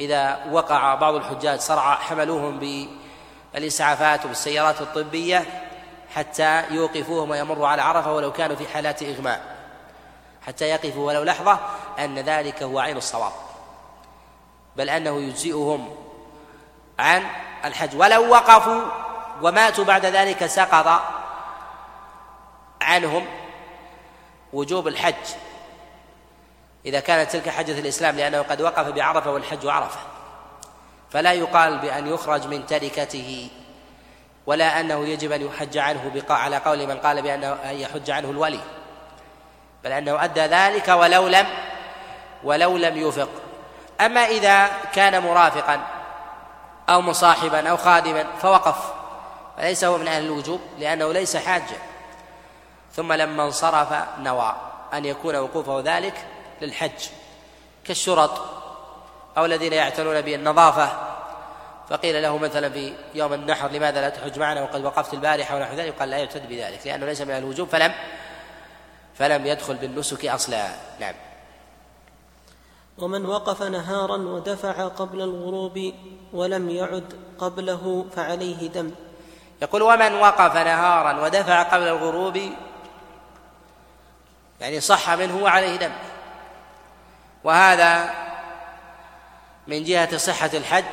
A: إذا وقع بعض الحجاج صرع حملوهم بالإسعافات وبالسيارات الطبية حتى يوقفوهم ويمروا على عرفة ولو كانوا في حالات إغماء. حتى يقفوا ولو لحظة أن ذلك هو عين الصواب. بل أنه يجزئهم عن الحج. ولو وقفوا وماتوا بعد ذلك سقط عنهم وجوب الحج. إذا كانت تلك حجة الإسلام لأنه قد وقف بعرفة والحج عرفة. فلا يقال بأن يخرج من تركته ولا أنه يجب أن يحج عنه على قول من قال بأنه أن يحج عنه الولي. بل أنه أدى ذلك ولو لم ولو لم يفق أما إذا كان مرافقا أو مصاحبا أو خادما فوقف. فليس هو من أهل الوجوب لأنه ليس حاجا. ثم لما انصرف نوى أن يكون وقوفه ذلك للحج كالشرط أو الذين يعتنون بالنظافة. فقيل له مثلا في يوم النحر لماذا لا تحج معنا؟ وقد وقفت البارحة ونحو ذلك. قال لا يعتد بذلك لأنه ليس من الوجوب فلم فلم يدخل بالنسك أصلا. نعم.
B: ومن وقف نهارا ودفع قبل الغروب ولم يعد قبله فعليه دم.
A: يقول ومن وقف نهارا ودفع قبل الغروب يعني صح منه وعليه دم. وهذا من جهة صحة الحج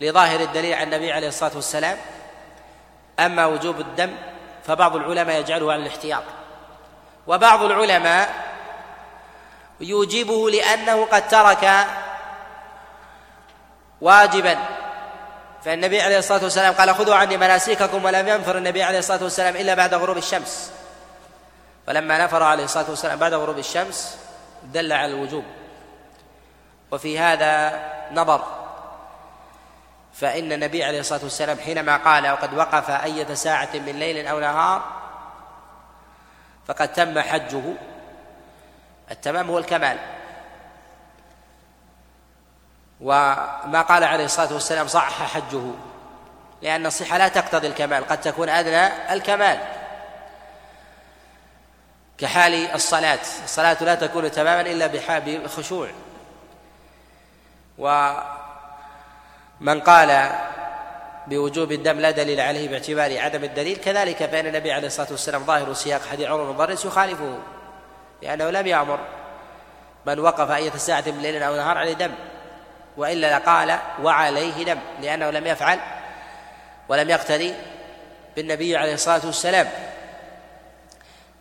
A: لظاهر الدليل عن النبي عليه الصلاة والسلام. أما وجوب الدم فبعض العلماء يجعله على الاحتياط. وبعض العلماء يوجبه لأنه قد ترك واجبا. فالنبي عليه الصلاة والسلام قال خذوا عني مناسككم ولم ينفر النبي عليه الصلاة والسلام إلا بعد غروب الشمس. فلما نفر عليه الصلاة والسلام بعد غروب الشمس دل على الوجوب. وفي هذا نظر فإن النبي عليه الصلاة والسلام حينما قال وقد وقف أية ساعة من ليل أو نهار فقد تم حجه. التمام هو الكمال. وما قال عليه الصلاة والسلام صح حجه لأن الصحة لا تقتضي الكمال قد تكون أدنى الكمال. كحال الصلاة. الصلاة لا تكون تماما إلا بالخشوع ومن قال بوجوب الدم لا دليل عليه باعتبار عدم الدليل كذلك فإن النبي عليه الصلاة والسلام ظاهر سياق حديث عمر بن ضرس يخالفه لأنه لم يأمر من وقف أية ساعة من ليل أو نهار عليه دم وإلا لقال وعليه دم لأنه لم يفعل ولم يقتدي بالنبي عليه الصلاة والسلام.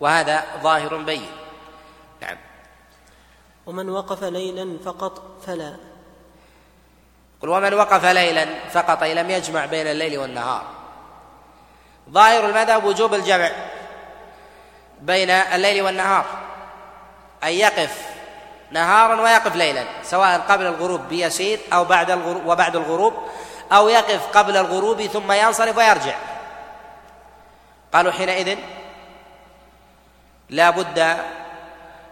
A: وهذا ظاهر بين. نعم.
B: ومن وقف ليلا فقط فلا.
A: قل ومن وقف ليلا فقط أي لم يجمع بين الليل والنهار. ظاهر المذهب وجوب الجمع بين الليل والنهار. أن يقف نهارا ويقف ليلا سواء قبل الغروب بيسير أو بعد الغروب وبعد الغروب أو يقف قبل الغروب ثم ينصرف ويرجع. قالوا حينئذ لا بد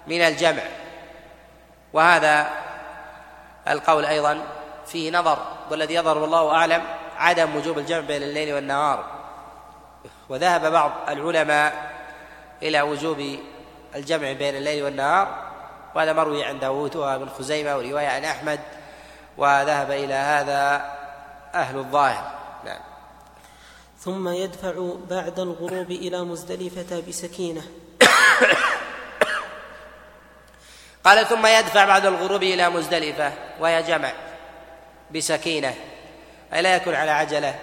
A: من الجمع. وهذا القول أيضا فيه نظر والذي يظهر والله أعلم عدم وجوب الجمع بين الليل والنهار. وذهب بعض العلماء إلى وجوب الجمع بين الليل والنهار. وهذا مروي عند داوود وابن خزيمة ورواية عن أحمد. وذهب إلى هذا أهل الظاهر. نعم.
B: ثم يدفع بعد الغروب إلى مزدلفة بسكينة.
A: قال ثم يدفع بعد الغروب إلى مزدلفة وهي جمع بسكينة أي لا يكون على عجلة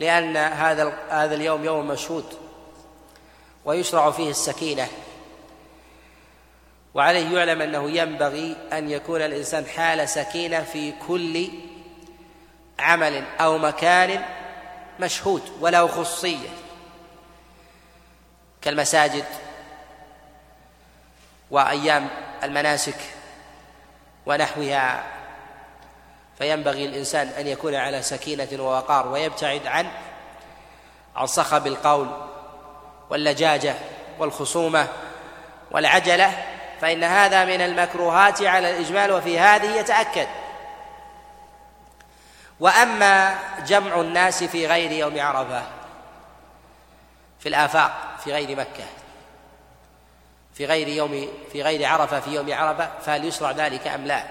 A: لأن هذا هذا اليوم يوم مشهود ويشرع فيه السكينة. وعليه يعلم أنه ينبغي أن يكون الإنسان حال سكينة في كل عمل أو مكان مشهود وله خصية كالمساجد وأيام المناسك ونحوها فينبغي الإنسان أن يكون على سكينة ووقار ويبتعد عن عن صخب القول واللجاجة والخصومة والعجلة فإن هذا من المكروهات على الإجمال وفي هذه يتأكد. وأما جمع الناس في غير يوم عرفة في الآفاق في غير مكة. في غير يوم في غير عرفة في يوم عرفة فهل يشرع ذلك أم لا؟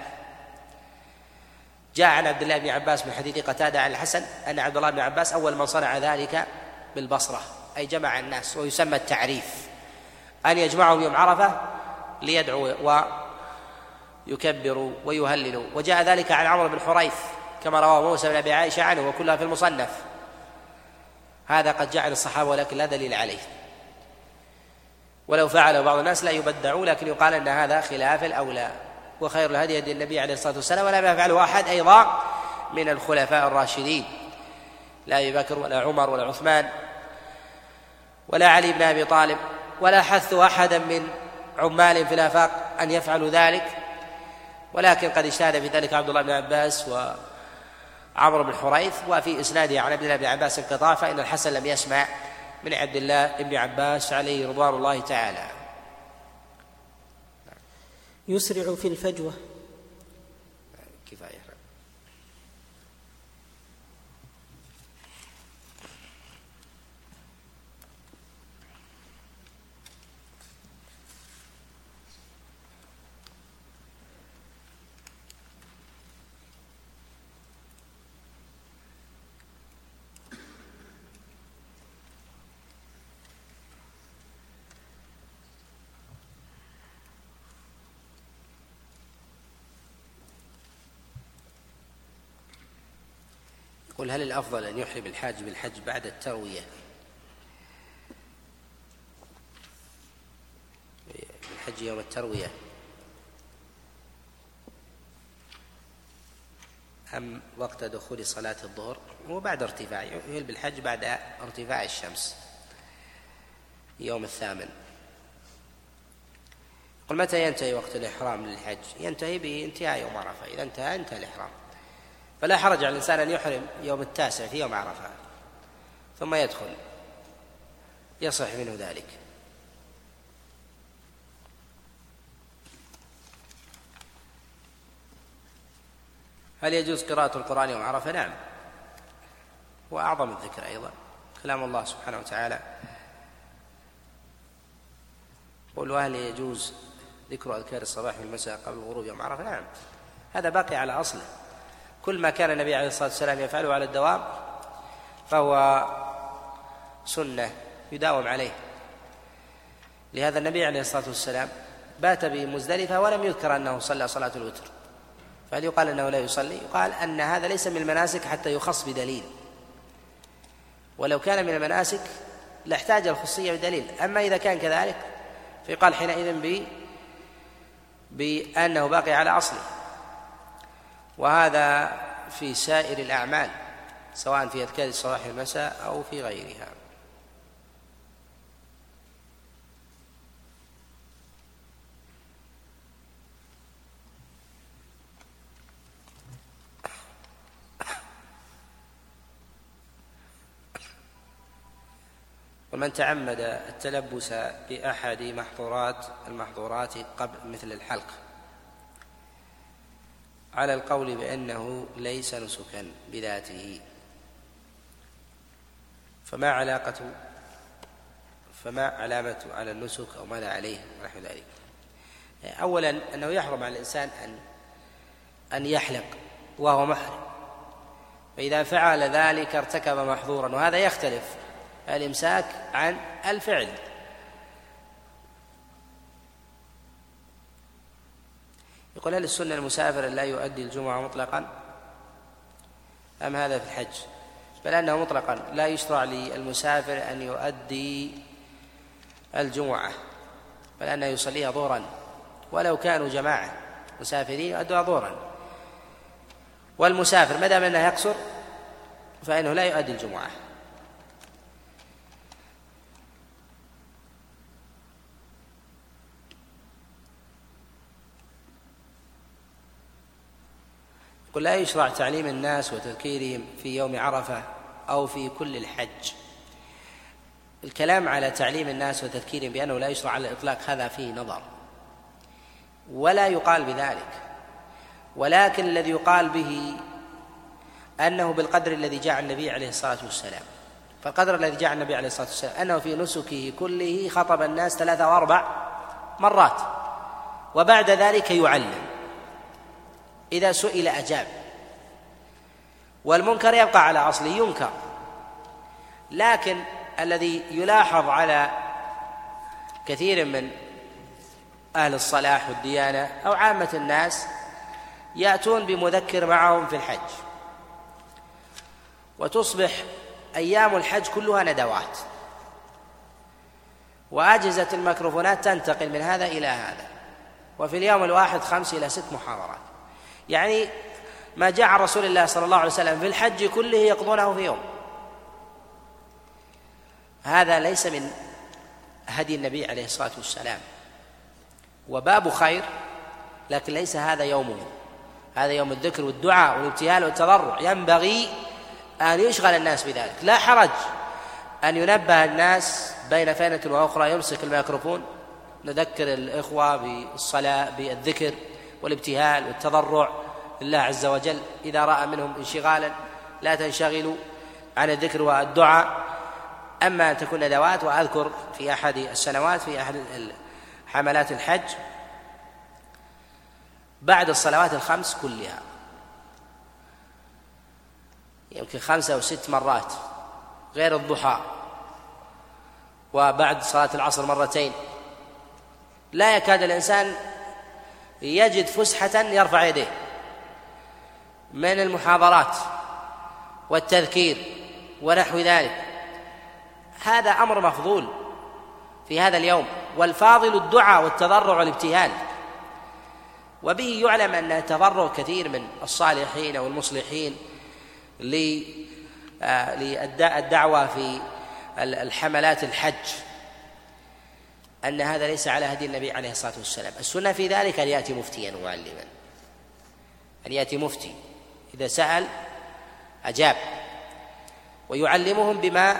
A: جاء عن عبد الله بن عباس من حديث قتادة عن الحسن أن عبد الله بن عباس أول من صنع ذلك بالبصرة أي جمع الناس ويسمى التعريف. أن يجمعهم يوم عرفة ليدعوا ويكبروا ويهللوا وجاء ذلك عن عمرو بن حريث كما رواه موسى بن أبي عائشة عنه وكلها في المصنف. هذا قد جعل الصحابة ولكن لا دليل عليه. ولو فعله بعض الناس لا يبدعوا لكن يقال أن هذا خلاف الأولى. وخير الهدي هدي النبي عليه الصلاة والسلام ولا يفعله أحد أيضا من الخلفاء الراشدين. لا أبي بكر ولا عمر ولا عثمان ولا علي بن أبي طالب ولا حث أحدا من عمال في الآفاق أن يفعلوا ذلك. ولكن قد اجتهد في ذلك عبد الله بن عباس وعمرو بن حريث وفي إسناده عن عبد الله بن عباس انقطاع فإن الحسن لم يسمع من عبد الله بن عباس عليه رضوان الله تعالى.
B: يسرع في الفجوة.
A: يقول هل الأفضل أن يحرم الحاج بالحج بعد التروية؟ بالحج يوم التروية. أم وقت دخول صلاة الظهر هو بعد ارتفاع يهل بالحج بعد ارتفاع الشمس. يوم الثامن. قل متى ينتهي وقت الإحرام للحج؟ ينتهي بانتهاء يوم عرفة. إذا انتهى انتهى الإحرام. فلا حرج على الإنسان أن يحرم يوم التاسع في يوم عرفة. ثم يدخل. يصح منه ذلك. هل يجوز قراءة القرآن يوم عرفة؟ نعم. هو أعظم الذكر أيضا. كلام الله سبحانه وتعالى. قل وهل يجوز ذكر أذكار الصباح والمساء قبل الغروب يوم عرفة؟ نعم. هذا باقي على أصله. كل ما كان النبي عليه الصلاة والسلام يفعله على الدوام فهو سنة يداوم عليه. لهذا النبي عليه الصلاة والسلام بات بمزدلفة ولم يذكر أنه صلى صلاة الوتر. فهل يقال أنه لا يصلي؟ يقال أن هذا ليس من المناسك حتى يخص بدليل. ولو كان من المناسك لاحتاج الخصية بدليل. أما إذا كان كذلك فيقال حينئذ ب بأنه باقي على أصله. وهذا في سائر الأعمال سواء في أذكار الصباح والمساء أو في غيرها. ومن تعمد التلبس بأحد محظورات المحظورات قبل مثل الحلق. على القول بأنه ليس نسكا بذاته. فما علاقة فما علامة على النسك أو ماذا عليه ونحو ذلك. أولا أنه يحرم على الإنسان أن أن يحلق وهو محرم. فإذا فعل ذلك ارتكب محظورا. وهذا يختلف الإمساك عن الفعل. يقول هل السنة المسافر لا يؤدي الجمعة مطلقا؟ أم هذا في الحج؟ بل أنه مطلقا. لا يشرع للمسافر أن يؤدي الجمعة بل أنه يصليها ظهرا. ولو كانوا جماعة مسافرين يؤدوها ظهرا. والمسافر ما دام أنه يقصر؟ فإنه لا يؤدي الجمعة. قل لا يشرع تعليم الناس وتذكيرهم في يوم عرفة أو في كل الحج. الكلام على تعليم الناس وتذكيرهم بأنه لا يشرع على الإطلاق هذا فيه نظر. ولا يقال بذلك. ولكن الذي يقال به أنه بالقدر الذي جاء النبي عليه الصلاة والسلام. فالقدر الذي جاء النبي عليه الصلاة والسلام أنه في نسكه كله خطب الناس ثلاثة وأربع مرات. وبعد ذلك يعلم. إذا سئل أجاب. والمنكر يبقى على أصله ينكر. لكن الذي يلاحظ على كثير من أهل الصلاح والديانة أو عامة الناس يأتون بمذكر معهم في الحج. وتصبح أيام الحج كلها ندوات. وأجهزة الميكروفونات تنتقل من هذا إلى هذا. وفي اليوم الواحد خمس إلى ست محاضرات. يعني ما جاء عن رسول الله صلى الله عليه وسلم في الحج كله يقضونه في يوم. هذا ليس من هدي النبي عليه الصلاة والسلام. وباب خير لكن ليس هذا يومه هذا يوم الذكر والدعاء والابتهال والتضرع. ينبغي أن يشغل الناس بذلك. لا حرج أن ينبه الناس بين فينة وأخرى يمسك الميكروفون. نذكر الإخوة بالصلاة بالذكر. والابتهال والتضرع لله عز وجل. إذا رأى منهم انشغالا لا تنشغلوا عن الذكر والدعاء. أما أن تكون ندوات وأذكر في أحد السنوات في أحد حملات الحج بعد الصلوات الخمس كلها. يمكن خمسة أو ست مرات غير الضحى. وبعد صلاة العصر مرتين. لا يكاد الإنسان يجد فسحة يرفع يديه من المحاضرات والتذكير ونحو ذلك. هذا أمر مفضول في هذا اليوم والفاضل الدعاء والتضرع والابتهال. وبه يعلم أن تضرع كثير من الصالحين والمصلحين للدعوه آه، في الحملات الحج. أن هذا ليس على هدي النبي عليه الصلاة والسلام. السنة في ذلك أن يأتي مفتيا معلما. أن يأتي مفتي. إذا سأل أجاب. ويعلمهم بما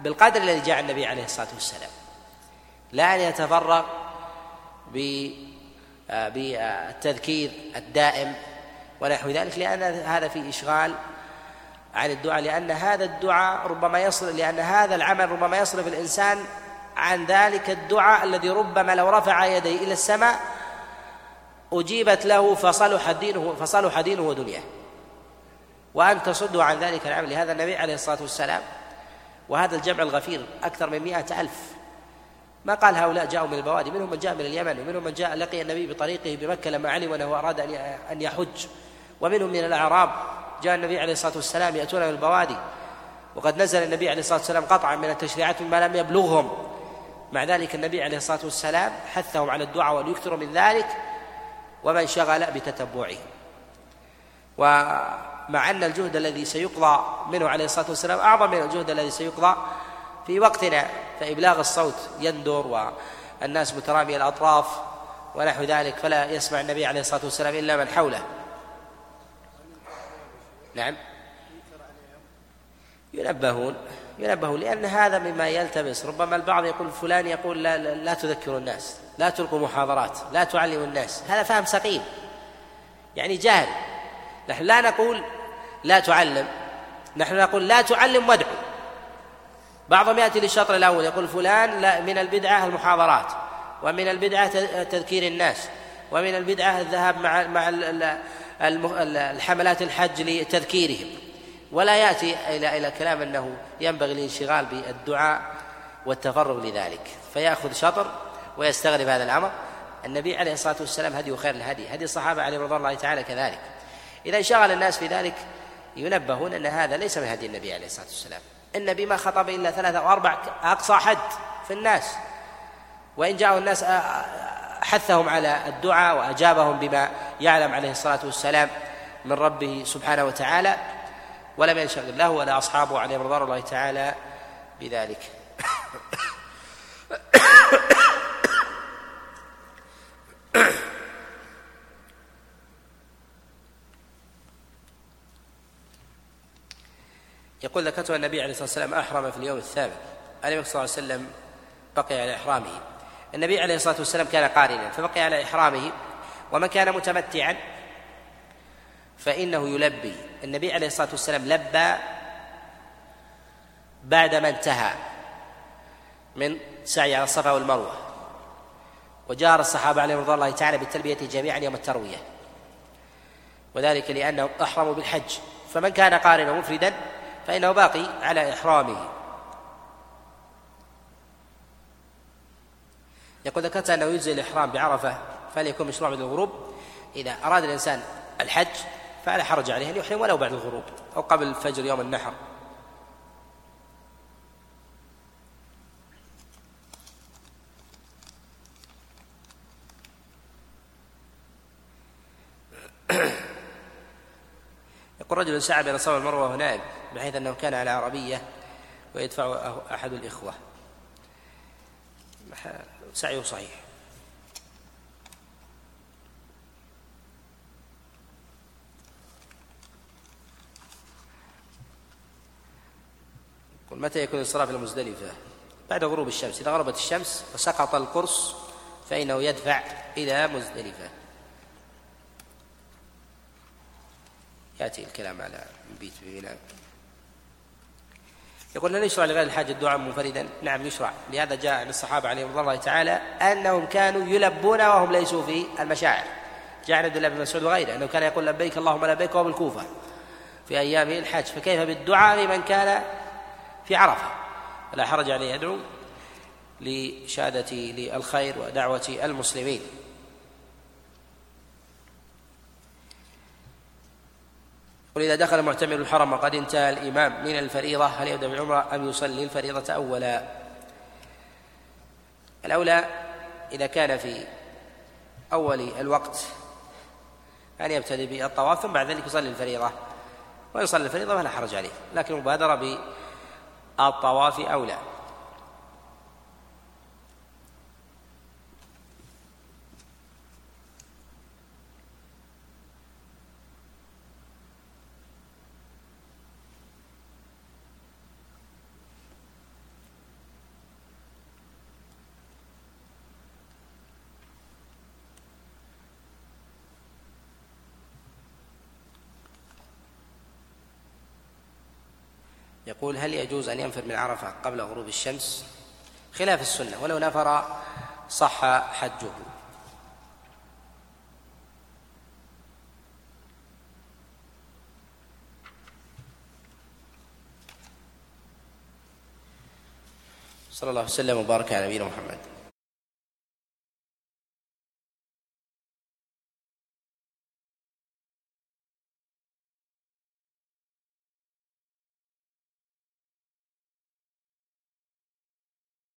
A: بالقدر الذي جاء النبي عليه الصلاة والسلام. لا أن يتفرغ آه، بالتذكير الدائم ونحو ذلك لأن هذا في إشغال عن الدعاء. لأن هذا الدعاء ربما يصل لأن هذا العمل ربما يصرف الإنسان عن ذلك الدعاء الذي ربما لو رفع يديه إلى السماء أجيبت له فصلح دينه فصلح دينه ودنياه. وأن تصدوا عن ذلك العمل. لهذا النبي عليه الصلاة والسلام وهذا الجمع الغفير أكثر من مئة ألف. ما قال هؤلاء جاءوا من البوادي؟ منهم من جاء من اليمن ومنهم من جاء لقي النبي بطريقه بمكة لما علم أنه أراد أن يحج. ومنهم من الأعراب. جاء النبي عليه الصلاة والسلام يأتون من البوادي. وقد نزل النبي عليه الصلاة والسلام قطعا من التشريعات مما لم يبلغهم. مع ذلك النبي عليه الصلاة والسلام حثهم على الدعاء وأن يكثروا من ذلك ومن شغل بتتبعه. ومع أن الجهد الذي سيقضى منه عليه الصلاة والسلام أعظم من الجهد الذي سيقضى في وقتنا فإبلاغ الصوت يندر والناس مترامي الأطراف ونحو ذلك فلا يسمع النبي عليه الصلاة والسلام إلا من حوله. نعم. ينبهون. ينبه لأن هذا مما يلتبس ربما البعض يقول فلان يقول لا, لا, لا تذكروا الناس لا تلقوا محاضرات لا تعلموا الناس. هذا فهم سقيم يعني جاهل. نحن لا نقول لا تعلم نحن نقول لا تعلم وادعو. بعضهم يأتي للشطر الأول يقول فلان لا من البدعة المحاضرات ومن البدعة تذكير الناس ومن البدعة الذهاب مع مع الحملات الحج لتذكيرهم. ولا يأتي إلى إلى كلام أنه ينبغي الانشغال بالدعاء والتفرغ لذلك فيأخذ شطر ويستغرب هذا الأمر. النبي عليه الصلاة والسلام هدي خير الهدي هدي الصحابة عليهم رضوان الله تعالى كذلك. إذا انشغل الناس في ذلك ينبهون أن هذا ليس من هدي النبي عليه الصلاة والسلام. النبي ما خطب إلا ثلاثة أو أربع أقصى حد في الناس. وإن جاءوا الناس حثهم على الدعاء وأجابهم بما يعلم عليه الصلاة والسلام من ربه سبحانه وتعالى. ولم ينشغل له ولا أصحابه عليهم رضوان الله تعالى بذلك. يقول ذكرت النبي عليه الصلاة والسلام أحرم في اليوم الثامن. النبي صلى الله عليه وسلم بقي على إحرامه. النبي عليه الصلاة والسلام كان قارنا فبقي على إحرامه ومن كان متمتعا فإنه يلبي. النبي عليه الصلاة والسلام لبى بعدما انتهى من سعي على الصفا والمروة. وجار الصحابة عليهم رضوان الله تعالى بالتلبية جميعا يوم التروية. وذلك لانهم احرموا بالحج. فمن كان قارنا مفردا فإنه باقي على إحرامه. يقول ذكرت أنه يجزي الإحرام بعرفة فليكون مشروع من الغروب إذا أراد الإنسان الحج فلا حرج عليه أن يحرم ولو بعد الغروب أو قبل الفجر يوم النحر. يقول رجل سعى بين الصفا والمروة نائم بحيث أنه كان على عربية ويدفع أحد الإخوة. سعيه صحيح. متى يكون الصلاة في المزدلفة؟ بعد غروب الشمس. إذا غربت الشمس وسقط القرص فإنه يدفع إلى مزدلفة. يأتي الكلام على مبيت بميناء يقول هل يشرع لغير الحاج الدعاء منفردا؟ نعم يشرع، لهذا جاء عن الصحابة عليهم رضي الله تعالى أنهم كانوا يلبون وهم ليسوا في المشاعر. جاء عن عبد الله بن مسعود وغيره أنه كان يقول لبيك اللهم لبيك وهو بالكوفه في أيام الحج، فكيف بالدعاء لمن كان في عرفة؟ فلا حرج عليه يدعو لشهادة للخير ودعوة المسلمين. وإذا دخل المعتمر الحرم وقد انتهى الإمام من الفريضة هل يبدأ بالعمرة أم يصلي الفريضة أولا؟ الأولى إذا كان في أول الوقت أن يبتدئ بالطواف ثم بعد ذلك يصلي الفريضة. وإن صلى الفريضة فلا حرج عليه لكن المبادرة بالطواف أولى. يقول هل يجوز أن ينفر من عرفة قبل غروب الشمس؟ خلاف السنة ولو نفر صح حجه. صلى الله وسلم وبارك على نبينا محمد.